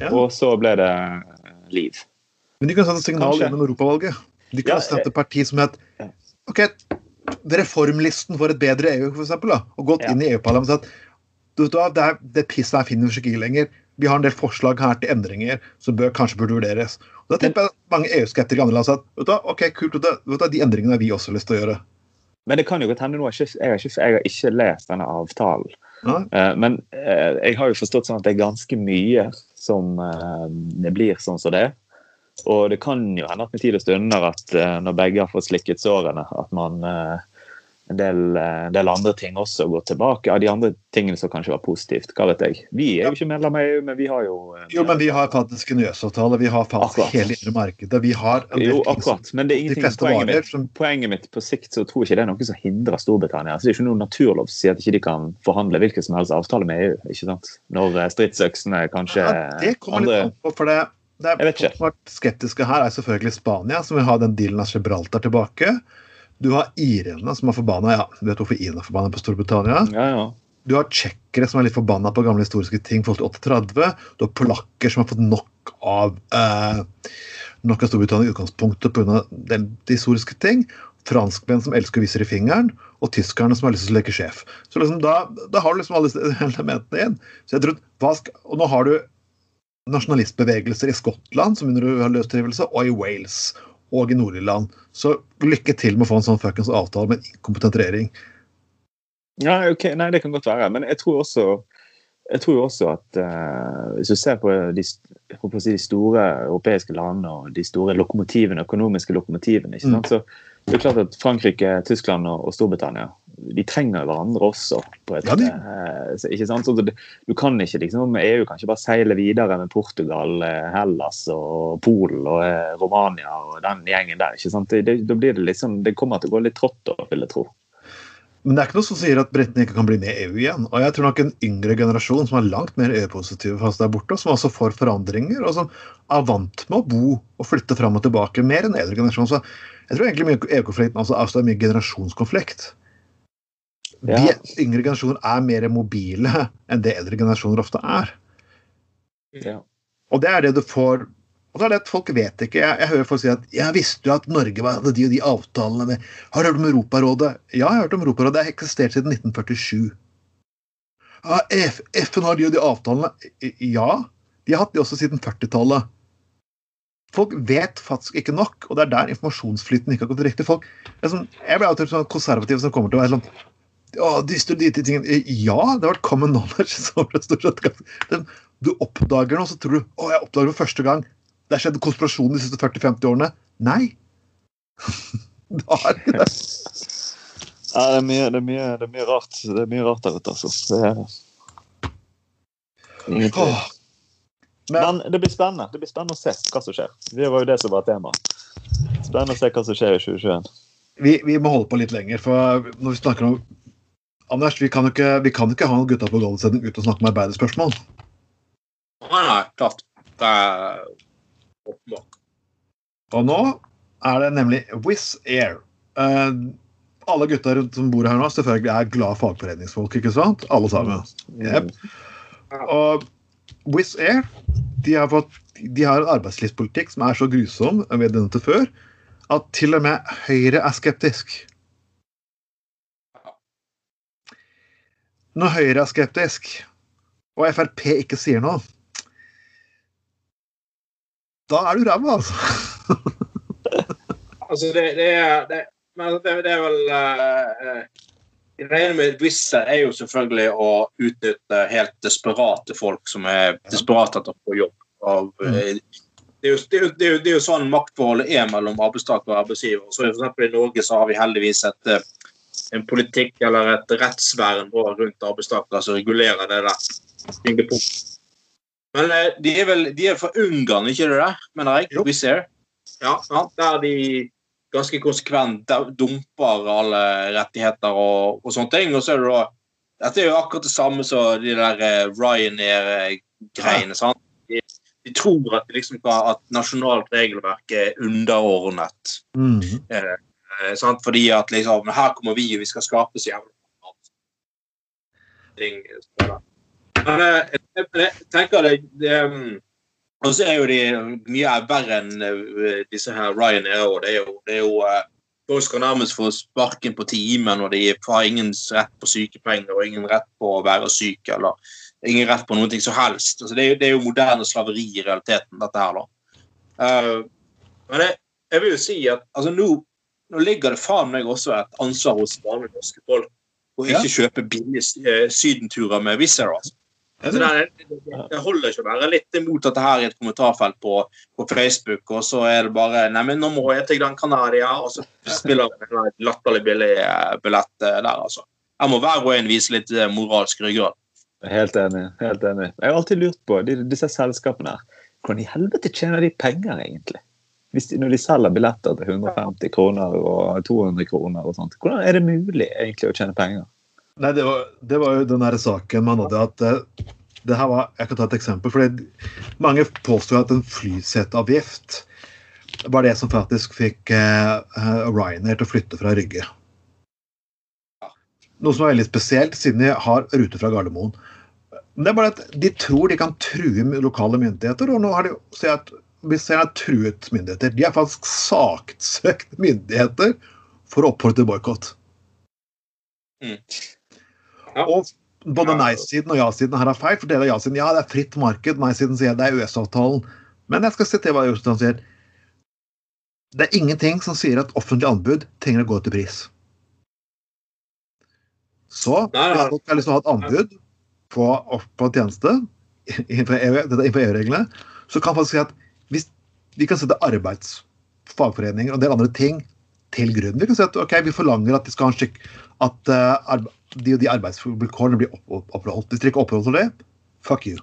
Speaker 2: Ja.
Speaker 4: og så ble det eh, liv.
Speaker 2: Men de kunne sendt et signal
Speaker 4: Kanskje.
Speaker 2: gjennom Europavalget. De kunne
Speaker 4: Ja,
Speaker 2: sendt et parti som het OK, reformlisten for et bedre EU, for eksempel, da, og gått
Speaker 4: Ja.
Speaker 2: inn i EU-parlamentet og sagt det, det pisset her finner vi ikke lenger. Vi har en del forslag her til endringer som bør, kanskje burde vurderes. Og Da tipper jeg mange EU-skeptikere i andre land sa at vet du ok, kult, du, vet du, de endringene har vi også lyst til å gjøre.
Speaker 4: Men det kan jo godt hende nå. Jeg jeg jeg har ikke lest denne avtalen.
Speaker 2: Ja.
Speaker 4: Eh, Men eh, jeg har jo forstått sånn at det er ganske mye som eh, det blir sånn som det er. Og det kan jo hende at med tid og stunder at eh, når begge har fått slikket sårene, at man eh, en del, eh, en del andre ting også går tilbake. Av de andre tingene som kanskje var positivt. Hva vet jeg. Vi er jo ikke medlem av EU, men vi har jo
Speaker 2: Jo, men vi har faktisk en EØS-avtale, vi har faktisk
Speaker 4: Akkurat.
Speaker 2: hele indre markedet. Vi har
Speaker 4: Jo,
Speaker 2: som-
Speaker 4: akkurat. Men det er ingenting poenget mitt,
Speaker 2: som
Speaker 4: poenget mitt på sikt så tror jeg ikke det er noe som hindrer Storbritannia. Altså, det er ikke noen naturlov som sier at ikke de kan forhandle hvilken som helst avtale med EU. ikke sant? Når stridsøksene kanskje
Speaker 2: Ja, det kommer litt an på, for det, det er
Speaker 4: Jeg
Speaker 2: har vært skeptiske her, er selvfølgelig Spania, som vil ha den dealen av Gibraltar tilbake. Du har irene, som er forbanna ja, du vet hvorfor irene er forbanna på Storbritannia.
Speaker 4: Ja, ja.
Speaker 2: Du har tsjekkere som er litt forbanna på gamle historiske ting. forhold til 38. Du har polakker som har fått nok av eh, nok av Storbritannia i utgangspunktet pga. de historiske ting. Franskmenn som elsker å vise i fingeren, og tyskerne som har lyst til å leke sjef. Så liksom da, da har du liksom alle disse elementene inn. Så jeg tror, hva skal, og nå har du nasjonalistbevegelser i Skottland som under løstrivelse, og i Wales og i Nord-Irland. Så lykke til med å få en sånn fuckings avtale med en inkompetent regjering.
Speaker 4: Ja, ok, Nei, det kan godt være. Men jeg tror også, jeg tror også at uh, hvis du ser på de, si, de store europeiske landene og de store lokomotivene, økonomiske lokomotivene ikke
Speaker 2: Mm.
Speaker 4: så det er klart at Frankrike, Tyskland og, og Storbritannia de trenger hverandre også.
Speaker 2: Ja, de-
Speaker 4: eh, ikke sant? Så du kan ikke liksom, EU kan ikke bare seile videre med Portugal, eh, Hellas og Polen og eh, Romania og den gjengen der. ikke sant? Det, det, blir det liksom, det kommer til å gå litt trått, vil jeg tro.
Speaker 2: Men det er ikke noe som sier at britene ikke kan bli med i EU igjen. Og jeg tror nok en yngre generasjon som er langt mer EU-positive fast der borte, som også får forandringer, og som er vant med å bo og flytte fram og tilbake, mer enn eldre generasjon. Så jeg tror egentlig mye EU-konflikten altså, altså er mye generasjonskonflikt.
Speaker 4: Ja.
Speaker 2: Yngre generasjoner er mer mobile enn det eldre generasjoner ofte er.
Speaker 4: Ja.
Speaker 2: Og det er det du får og det er det at Folk vet ikke. Jeg, jeg hører folk si at jeg visste jo at Norge hadde de og de avtalene med Har du hørt om Europarådet? Ja, jeg har hørt om Europarådet. Det har eksistert siden 1947. Ja, FN har de og de avtalene. Ja, de har hatt de også siden 40-tallet. Folk vet faktisk ikke nok, og det er der informasjonsflyten ikke har gått riktig. Folk, sånn, jeg blir alltid sånn konservativ som kommer til å være sånn ja, disse og de tingene. Ja, det har vært common knowledge. Så det stort sett du oppdager noe, så tror du å, jeg oppdager det for første gang. Det har skjedd konspirasjon de siste 40-50 årene. Nei. det har ikke det.
Speaker 4: Ja, det er mye, det er mye, det er mye rart. Det er mye rart der ute, altså. Det er ingenting.
Speaker 2: Men
Speaker 4: Men det blir spennende Det blir spennende å se hva som skjer. Det var jo det som var temaet. Spennende å se hva som skjer i 2021.
Speaker 2: vi, vi må holde på litt lenger, for når vi snakker om Anders, vi kan jo ikke, vi kan ikke ha noen gutta på Goldsending uten å snakke om arbeiderspørsmål.
Speaker 3: Nei, nei, klart. Det er åpenbart.
Speaker 2: Og nå er det nemlig Wizz Air. Eh, alle gutta som bor her nå, selvfølgelig er glade fagforeningsfolk, ikke sant? Alle sammen. Yep. Og Wizz Air de har, fått, de har en arbeidslivspolitikk som er så grusom vi har denne til før, at til og med Høyre er skeptisk. Når Høyre er skeptisk, og Frp ikke sier noe, da er du ræva, altså.
Speaker 3: Altså, det, det er det, Men det, er vel uh, Det ene med Wizz er jo selvfølgelig å utnytte helt desperate folk som er desperate etter å få jobb. Av, eh, det, er jo, det, er jo, det, er jo, det er jo sånn maktforholdet er mellom arbeidstaker og arbeidsgiver. Så for I Norge så har vi heldigvis et, eh, en politikk eller et rettsvern rundt arbeidstakere som regulerer det der. Men eh, de er vel de er fra Ungarn, ikke det der, mener jeg?
Speaker 2: Jo.
Speaker 3: Wizz Air. Ja, ja, der de ganske konsekvent dumper alle rettigheter og, og sånne ting. Og så er det da Dette er jo akkurat det samme som de der eh, Ryanair-greiene. sant? De, de tror at, liksom at nasjonalt regelverk er underordnet.
Speaker 2: Mm.
Speaker 3: Eh, sant? Fordi at liksom Her kommer vi, og vi skal skape så jævlig mat. ting. Men eh, jeg, jeg tenker det, det um, Og så er jo de mye verre enn eh, disse her Ryanair òg. Det er jo, det er jo eh, Folk skal nærmest få sparken på timen, og de har ingen rett på sykepenger og ingen rett på å være syk. eller ingen rett på noe som helst. Altså, det, er jo, det er jo moderne slaveri i realiteten, dette her. da. Uh, men jeg, jeg vil jo si at altså, nå, nå ligger det faen meg også et ansvar hos vanlige norske folk å
Speaker 2: Ja.
Speaker 3: ikke kjøpe billige eh, sydenturer med Wizz Air. Altså. Så det, er- holder ikke å være litt imot dette her i et kommentarfelt på, på Facebook, og så er det bare Nei, men nå må jeg til Gran Canaria, og så spiller vi en latterlig billig eh, billett eh, der, altså. Her må hver og en vise litt moralsk ryggrad.
Speaker 4: Helt enig. helt enig. Jeg har alltid lurt på de, disse selskapene her. Hvordan i helvete tjener de penger, egentlig? De, når de selger billetter til 150 kroner og 200 kroner og sånt. Hvordan er det mulig egentlig å tjene penger?
Speaker 2: Nei, det var, det var jo den der saken man hadde at eh, det her var, Jeg kan ta et eksempel. fordi Mange påstår at en flyseteavgift var det som faktisk fikk eh, eh, Ryanair til å flytte fra Rygge. Noe som er veldig spesielt, siden de har rute fra Gardermoen. Det er bare at De tror de kan true lokale myndigheter, og nå har de ser vi ser at truet myndigheter. De har faktisk saksøkt myndigheter for å oppfordre til boikott.
Speaker 3: Mm. Ja.
Speaker 2: Og både nei-siden og ja-siden her har feil. For deler av ja-siden ja, det er fritt marked. Nei-siden sier det er EØS-avtalen. Men jeg skal sitere hva Jostein sier. Det er ingenting som sier at offentlig anbud trenger å gå til pris. Så folk har lyst til å ha et anbud på, på tjeneste innenfor EU dette er EU-reglene, så kan man faktisk si at vi kan sette arbeids, fagforeninger og en del andre ting til grunn. Vi kan si at ok, vi forlanger at de skal ha en skikk at uh, de og de arbeidsvilkårene blir opp- opp- opprettholdt. Hvis dere ikke oppholder det, fuck you.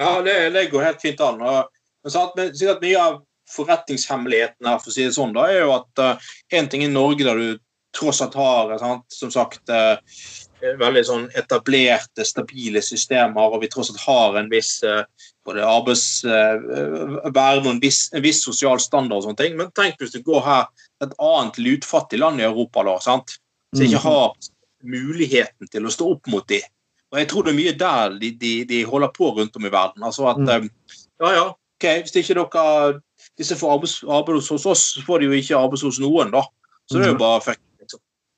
Speaker 3: Ja, det, det går helt fint an. Men sikkert mye av forretningshemmeligheten her, for å si det sånn, da, er jo at uh, en ting i Norge der du tross alt har sant, som sagt uh, veldig sånn etablerte, stabile systemer, og vi tross alt har en viss uh, både arbeidsvern og en viss, en viss sosial standard og sånne ting. Men tenk hvis du går her et annet lutfattig land i Europa da, sant? som ikke har muligheten til å stå opp mot de. Og jeg tror det er mye der de, de, de holder på rundt om i verden. Altså at
Speaker 2: Mm.
Speaker 3: eh, ja, ja, ok, hvis ikke dere disse får arbeids, arbeid hos oss, så får de jo ikke arbeid hos noen, da. Så det er jo
Speaker 2: Mhm.
Speaker 3: bare fuck.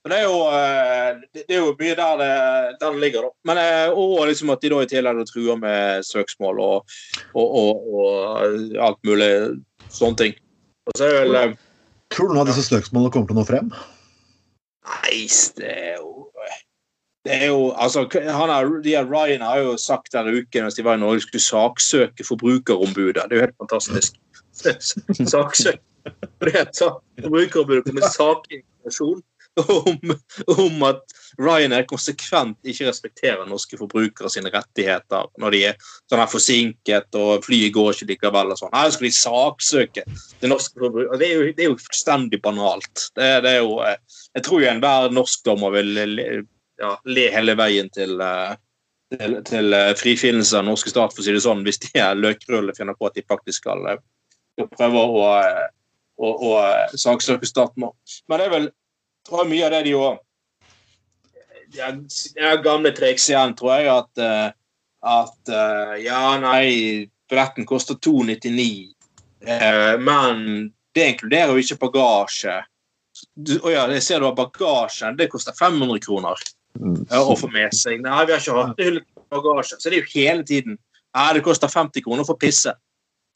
Speaker 3: Det er jo, eh, det, er jo mye der det, der det ligger, da. Men, eh, og liksom at de da i tillegg truer med søksmål og, og, og, og alt mulig sånne ting. Og så er vel eh,
Speaker 2: Tror du noen av disse søksmålene kommer til å nå frem?
Speaker 3: Nei, det er jo det er jo, altså, han er, de her Ryan har jo sagt denne uken mens de var i Norge, skulle saksøke Forbrukerombudet. Det er jo helt fantastisk. Saksøke er Forbrukerombudet kommer med sakinformasjon om, om at Ryanair konsekvent ikke respekterer norske forbrukere sine rettigheter når de er sånn her forsinket og flyet går ikke likevel. og sånn. Her skal de saksøke det norske forbrukere. Det er jo, det er jo fullstendig banalt. Det, det er jo, eh, jeg tror jo enhver norskdommer vil le, ja, le hele veien til, eh, til, til eh, frifinnelse av norske stat, for å si det sånn, hvis de er løkrulle finner på at de faktisk skal prøve å, å eh, saksøke staten. Men det er vel tror mye av det de gjorde de er, er gamle triks igjen, tror jeg, at, eh, at eh, Ja, nei, billetten koster 299, eh, men det inkluderer jo ikke bagasje. Å ja, jeg ser du har bagasjen. Det koster 500 kroner å få med seg. Nei, vi har ikke hatt hyllet bagasje. Så det er jo hele tiden Nei, det koster 50 kroner for pisse.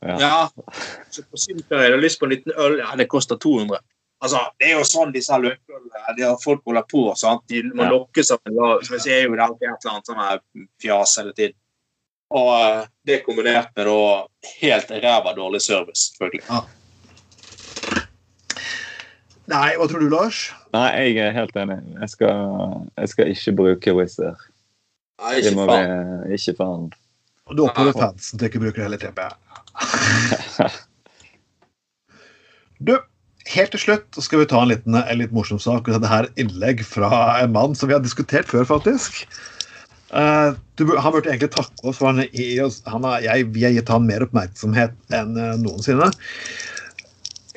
Speaker 4: Ja.
Speaker 3: Ja. Så på sydenferie har du lyst på en liten øl. Ja, det koster 200. Altså, Det er jo sånn disse løkølene de folk holder på. sant? De må
Speaker 4: Ja.
Speaker 3: lokkes av Som jeg sier, er jo det alltid et eller annet sånn fjas hele tiden. Og eh, det kombinert med da helt ræva dårlig service, selvfølgelig.
Speaker 2: Nei, hva tror du, Lars?
Speaker 4: Nei, jeg er helt enig. Jeg skal, jeg skal ikke bruke Wizz Air. Det må
Speaker 3: faen.
Speaker 4: vi ikke faen.
Speaker 2: Og Du oppfordrer fansen til ikke å bruke det heller, tipper jeg. Du, helt til slutt skal vi ta en liten, en litt morsom sak. og Dette her er et innlegg fra en mann som vi har diskutert før, faktisk. Uh, du, han burde egentlig takke oss, for han, i oss- han har, jeg, vi har gitt han mer oppmerksomhet enn eh, noensinne.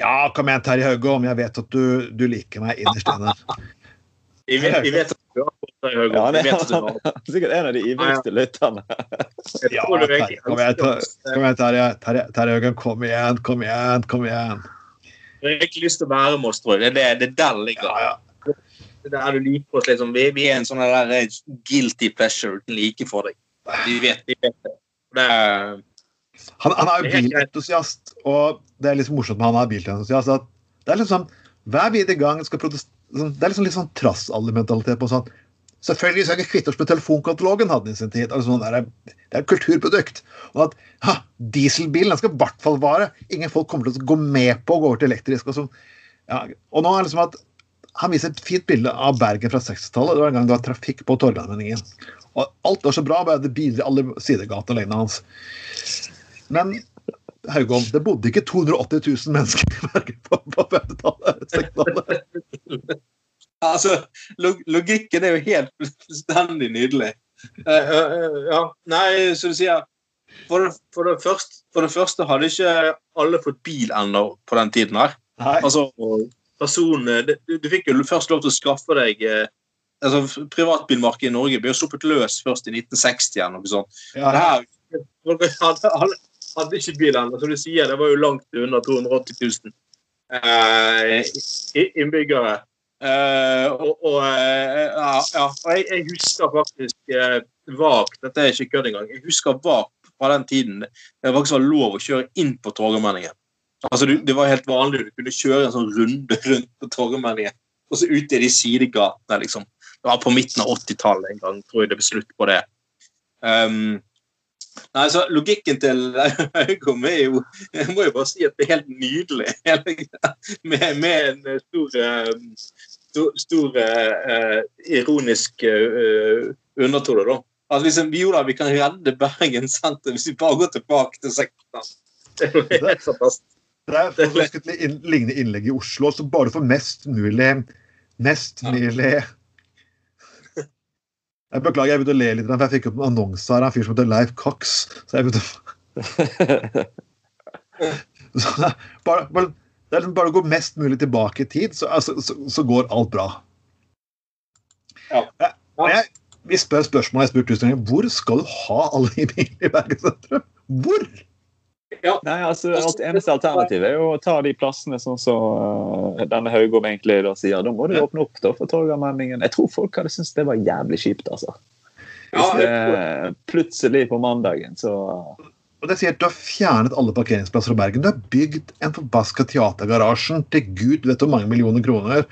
Speaker 2: Ja, kom igjen, Terje Haugom. Jeg vet at du, du liker meg innerst inne.
Speaker 3: Vi vet, vet at du har fått Terje høyere.
Speaker 4: Ja, han er, er sikkert en av de ivrigste lytterne.
Speaker 2: Ja, Terje, kom igjen, Terje. Terje, Terje kom igjen, kom igjen, kom igjen.
Speaker 3: Du har ikke lyst til å være med oss, tror jeg. Det er det, det er der det ligger.
Speaker 2: Ja, ja.
Speaker 3: Det er der du liker oss liksom. Vi, vi er en sånn der eh, guilty pleasure uten like for deg. Vi vet, vi vet det. det er,
Speaker 2: Han, han er jo bilentusiast, og det er liksom morsomt med han er bilentusiast. at Det er liksom hver videre gang skal protest- sånn- Det er liksom litt sånn trassaldermentalitet på sånn Selvfølgelig skal ikke kvitte oss med telefonkatalogen, hadde i sin tid. Altså, sånn det er et kulturprodukt. Og at ha, Dieselbilen skal i hvert fall vare. Ingen folk kommer til å gå med på å gå over til elektrisk. Og, sånn. ja, og nå er det liksom at han viser et fint bilde av Bergen fra 60-tallet. Det var en gang det var trafikk på Torgallmenningen. Og alt var så bra, bare det biler i alle sidegatene alene hans. Men Haugom, det bodde ikke 280 000 mennesker i Bergen på, på 50-tallet. 60-tallet.
Speaker 3: altså, log logikken er jo helt fullstendig nydelig. Uh, eh, ja, nei, som du sier for det, for, det første, for det første hadde ikke alle fått bil ennå på den tiden her.
Speaker 2: Nei.
Speaker 3: Altså, personen, du, du fikk jo først lov til å skaffe deg eh, altså, Privatbilmarkedet i Norge ble jo sluppet løs først i 1960 eller noe sånt.
Speaker 2: Ja,
Speaker 3: Det her, hadde, alle, hadde ikke bil ennå. Som du sier, det var jo langt under 280 000 eh, innbyggere. Eh, og, og, uh, ja, jeg, jeg husker faktisk uh, vagt Dette er ikke kødd engang. Jeg husker vagt fra den tiden det faktisk var lov å kjøre inn på Torgallmenningen. Altså, det var helt vanlig. Du kunne kjøre en sånn runde rundt på Torgallmenningen. Og så ut i de sidegatene, liksom. Det var på midten av 80-tallet en gang, tror jeg det ble slutt på det. Um, nei, så Logikken til Haugom er jo Jeg må jo bare si at det er helt nydelig. med, med en stor, eh, stor, stor eh, ironisk eh, undertone, da. Altså, liksom, jo da, vi kan redde Bergen senter hvis vi bare går tilbake til 60-tallet. Det er helt fantastisk.
Speaker 2: Det er for lignende skulle innlegg i Oslo, så bare for mest mulig Mest mulig Jeg beklager, jeg begynte å le litt, for jeg fikk opp en annonse her av en fyr som heter Leif Cox. Så jeg begynte å... så, bare, bare, det er liksom bare å gå mest mulig tilbake i tid, så, altså, så, så går alt bra.
Speaker 3: Ja.
Speaker 2: Jeg, jeg, vi spør spørsmålet jeg spurte spurt tusen ganger. Hvor skal du ha alle de bilene i Bergen sentrum? Hvor?
Speaker 4: Nei, altså, alt eneste alternativet er jo å ta de plassene sånn som uh, denne Haugom egentlig da sier. Da må du åpne opp da for Torgallmenningen. Jeg tror folk hadde syntes det var jævlig kjipt, altså. Hvis
Speaker 3: Ja,
Speaker 4: det plutselig på mandagen, så
Speaker 2: Og det sier at Du har fjernet alle parkeringsplasser i Bergen. Du har bygd en forbaska teatergarasjen til gud vet hvor mange millioner kroner.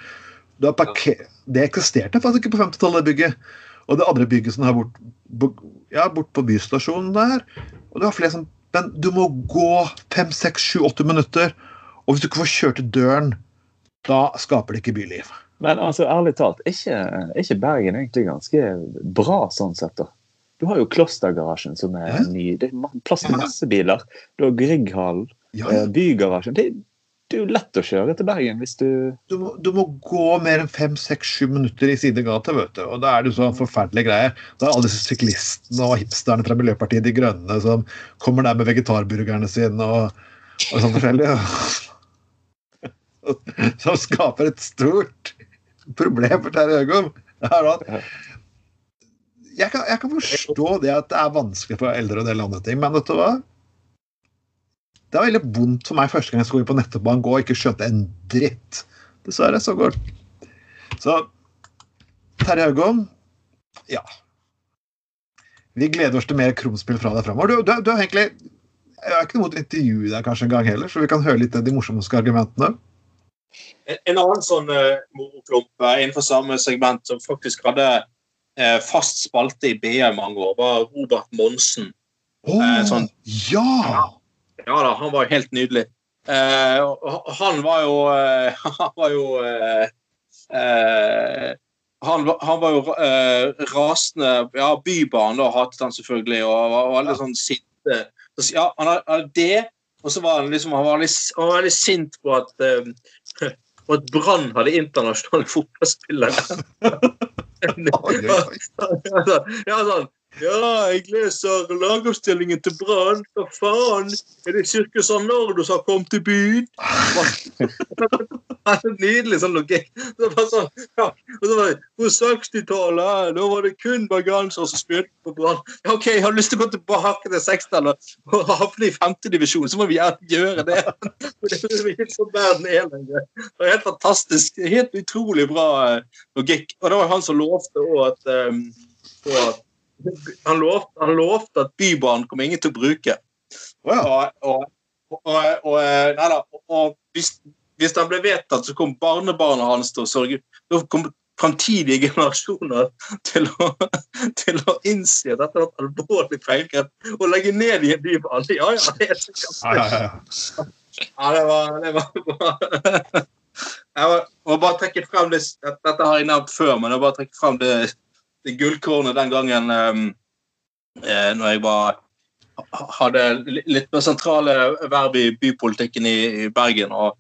Speaker 2: Du har parker... Det eksisterte faktisk ikke på 50-tallet, det bygget. Og det andre bygget som er bort, ja, bort på bystasjonen der. Og du har flere som Men du må gå fem, seks, sju, åtte minutter. Og hvis du ikke får kjørt til døren, da skaper det ikke byliv.
Speaker 4: Men altså, ærlig talt, er ikke, ikke Bergen egentlig ganske bra sånn sett, da? Du har jo Klostergarasjen, som er
Speaker 2: Ja.
Speaker 4: ny. Det er plass til masse biler. Du har Grieghallen,
Speaker 2: Ja,
Speaker 4: ja. Bygarasjen. Det, det er jo lett å kjøre til Bergen hvis du
Speaker 2: du, må, du må gå mer enn fem, seks, sju minutter i sidegata, vet du. Og da er det sånn forferdelige greier. Da er alle disse syklistene og hipsterne fra Miljøpartiet De Grønne som kommer der med vegetarburgerne sine og, og sånn forskjellig. Som skaper et stort problem for Terje Høgom. Det er at- Jeg kan, jeg kan forstå det at det er vanskelig for eldre og dele del andre ting, men vet du hva? Det var veldig vondt for meg første gang jeg skulle på på gå og ikke skjønte en dritt. Dessverre så går Så Terje Haugom, ja. Vi gleder oss til mer krumspill fra deg framover. Du, du, du har egentlig Jeg har ikke noe mot å intervjue deg kanskje en gang heller, så vi kan høre litt av de morsomste argumentene.
Speaker 3: En, en annen sånn uh, moroklump eh, innenfor samme segment som faktisk hadde fast spalte i BA i mange år, var Robert Monsen.
Speaker 2: Oh,
Speaker 3: Eh, sånn-
Speaker 2: ja!
Speaker 3: Ja da, han var helt nydelig. Eh, han var jo eh, Han var jo eh, eh, han, var- han var jo eh, rasende Ja, Bybanen da hatet han selvfølgelig, og var veldig sånn sinte. Så, ja, han hadde- det, og så var han liksom Han var veldig, han var veldig sint på at eh, at Brann hadde internasjonale fotballspillere.
Speaker 2: Oi.
Speaker 3: ja, sånn. Ja, jeg leser lagoppstillingen til Brann. Hva faen? Er det Circus Arnardo som har kommet til byen? Det er Nydelig sånn logikk. Det sånn, ja. Og så var det, På 60-tallet da var det kun bergensere som spilte på Brann. OK, jeg har lyst til å gå tilbake til 60-tallet og havne i femtedivisjon, så må vi gjøre det. Det er er helt fantastisk. Helt utrolig bra eh, logikk. Og det var han som lovte også at, um, at han, lovte, han lovte at Bybanen kommer ingen til å bruke.
Speaker 2: Å.
Speaker 3: Og, og, og, eh, nei da, og, hvis, hvis den ble vedtatt, så kom barnebarna hans til å sørge Da kom framtidige generasjoner til å, til å innse at dette var et alvorlig feilgrep. Å legge ned i en bybane. Ja, ja, det er sikkert.
Speaker 2: Ja, ja, ja.
Speaker 3: Ja, det var, det var bra. Jeg må- må bare trekke frem det, Dette har jeg nevnt før, men jeg må bare trekke frem det, det gullkornet den gangen um, eh, når jeg var hadde litt mer sentrale verv i bypolitikken i, i Bergen. og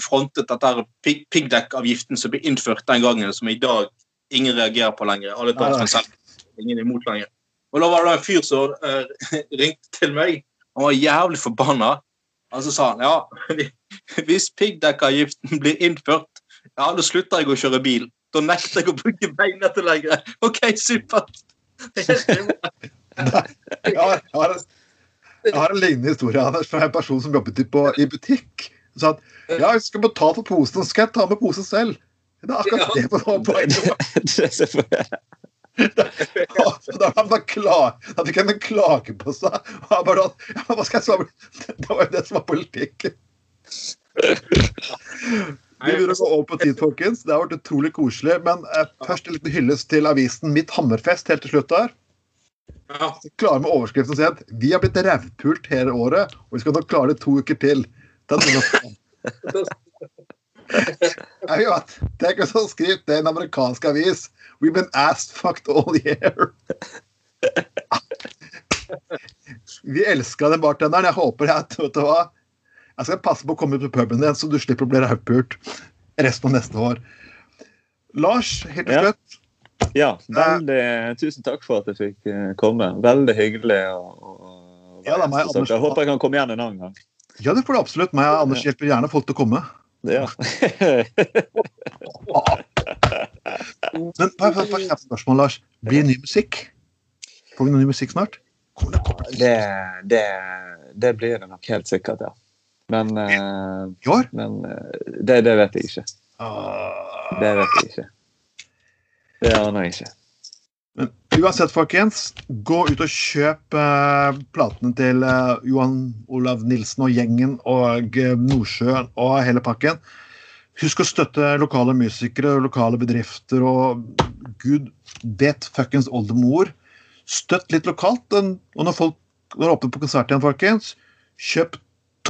Speaker 3: frontet dette piggdekkavgiften som ble innført den gangen, som i dag ingen reagerer på lenger. Alle tar seg selv. Ingen imot lenger. Og da var det en fyr som uh, ringte til meg. Han var jævlig forbanna. Og så sa han ja, hvis piggdekkavgiften blir innført, ja, da slutter jeg å kjøre bil. Da nekter jeg å bruke veinettet lenger. OK, supert. Det er.
Speaker 2: Jeg har, jeg har, en, jeg har en lignende historie Anders, fra en person som jobbet i, på, i butikk. Hun sa at ja, jeg skal betale for posen, så skal jeg ta med posen selv. Det er akkurat det på poenget. Da, han klar, da fikk han en klage på seg. Og han bare ja, hva skal jeg svare? Det var jo det som var politikken. Vi begynner å gå over på tid, folkens. Det har vært utrolig koselig. Men eh, først en liten hyllest til avisen Mitt Hammerfest helt til slutt der.
Speaker 3: Ja.
Speaker 2: Klare med overskriften sin. vi har blitt rævpult hele året, og vi skal nok klare det to uker til. Den Jeg vet, Tenk han skriver det i en amerikansk avis. We've been ass fucked all year. Vi elska den bartenderen. Jeg håper jeg, vet du hva? Jeg skal passe på å komme ut på puben din, så du slipper å bli rævpult resten av neste år. Lars, helt til
Speaker 4: Ja.
Speaker 2: slutt.
Speaker 4: Ja, veldig Tusen takk for at jeg fikk eh, komme. Veldig hyggelig. Og, og,
Speaker 2: Ja, da må jeg-
Speaker 4: håper jeg kan komme igjen en annen gang.
Speaker 2: Ja, det får du absolutt. Meg og Anders hjelper gjerne folk til å komme.
Speaker 4: Ja.
Speaker 2: Men bare, bare, bare kjapt spørsmål, Lars. Blir det ny musikk? Får vi noe ny musikk snart? Det,
Speaker 4: det, det blir det nok helt sikkert, ja. Men, eh,
Speaker 2: i år?
Speaker 4: men eh, det, det vet jeg ikke.
Speaker 2: Ah.
Speaker 4: Det vet jeg ikke. Det aner jeg ikke.
Speaker 2: Men uansett, folkens, gå ut og kjøp eh, platene til eh, Johan Olav Nilsen og gjengen og eh, Nordsjøen og hele pakken. Husk å støtte lokale musikere og lokale bedrifter og gud vet fuckings oldemor. Støtt litt lokalt. den- Og når folk er oppe på konsert igjen, folkens, kjøp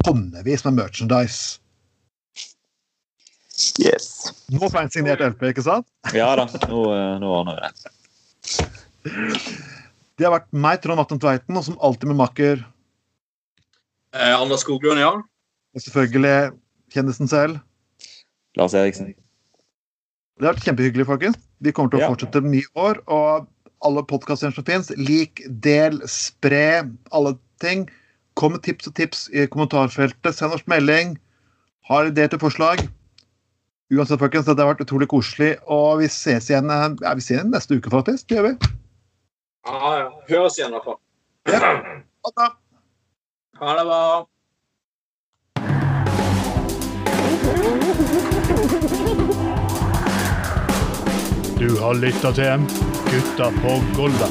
Speaker 2: tonnevis med merchandise.
Speaker 4: Yes.
Speaker 2: Nå får en signert LP, ikke sant?
Speaker 4: Ja da, nå, eh, nå ordner vi det.
Speaker 2: Det har vært meg, Trond Atten Tveiten, og som alltid med makker,
Speaker 3: Eh, Anders Skoglund, ja.
Speaker 2: og selvfølgelig kjendisen selv.
Speaker 4: Lars Eriksen.
Speaker 2: Det har vært kjempehyggelig, folkens. Vi kommer til å
Speaker 4: Ja.
Speaker 2: fortsette mye år. Og alle podkaster som fins, lik, del, spre alle ting. Kom med tips og tips i kommentarfeltet. Send oss melding. Har ideer til forslag. Uansett, folkens, dette har vært utrolig koselig. Og vi ses igjen eh, ja, vi ses igjen neste uke, faktisk. Det gjør vi.
Speaker 3: Ja, ja. Høres igjen, i hvert fall.
Speaker 2: Ha det.
Speaker 3: Ha det bra.
Speaker 1: Du har lytta til Gutta på Golda.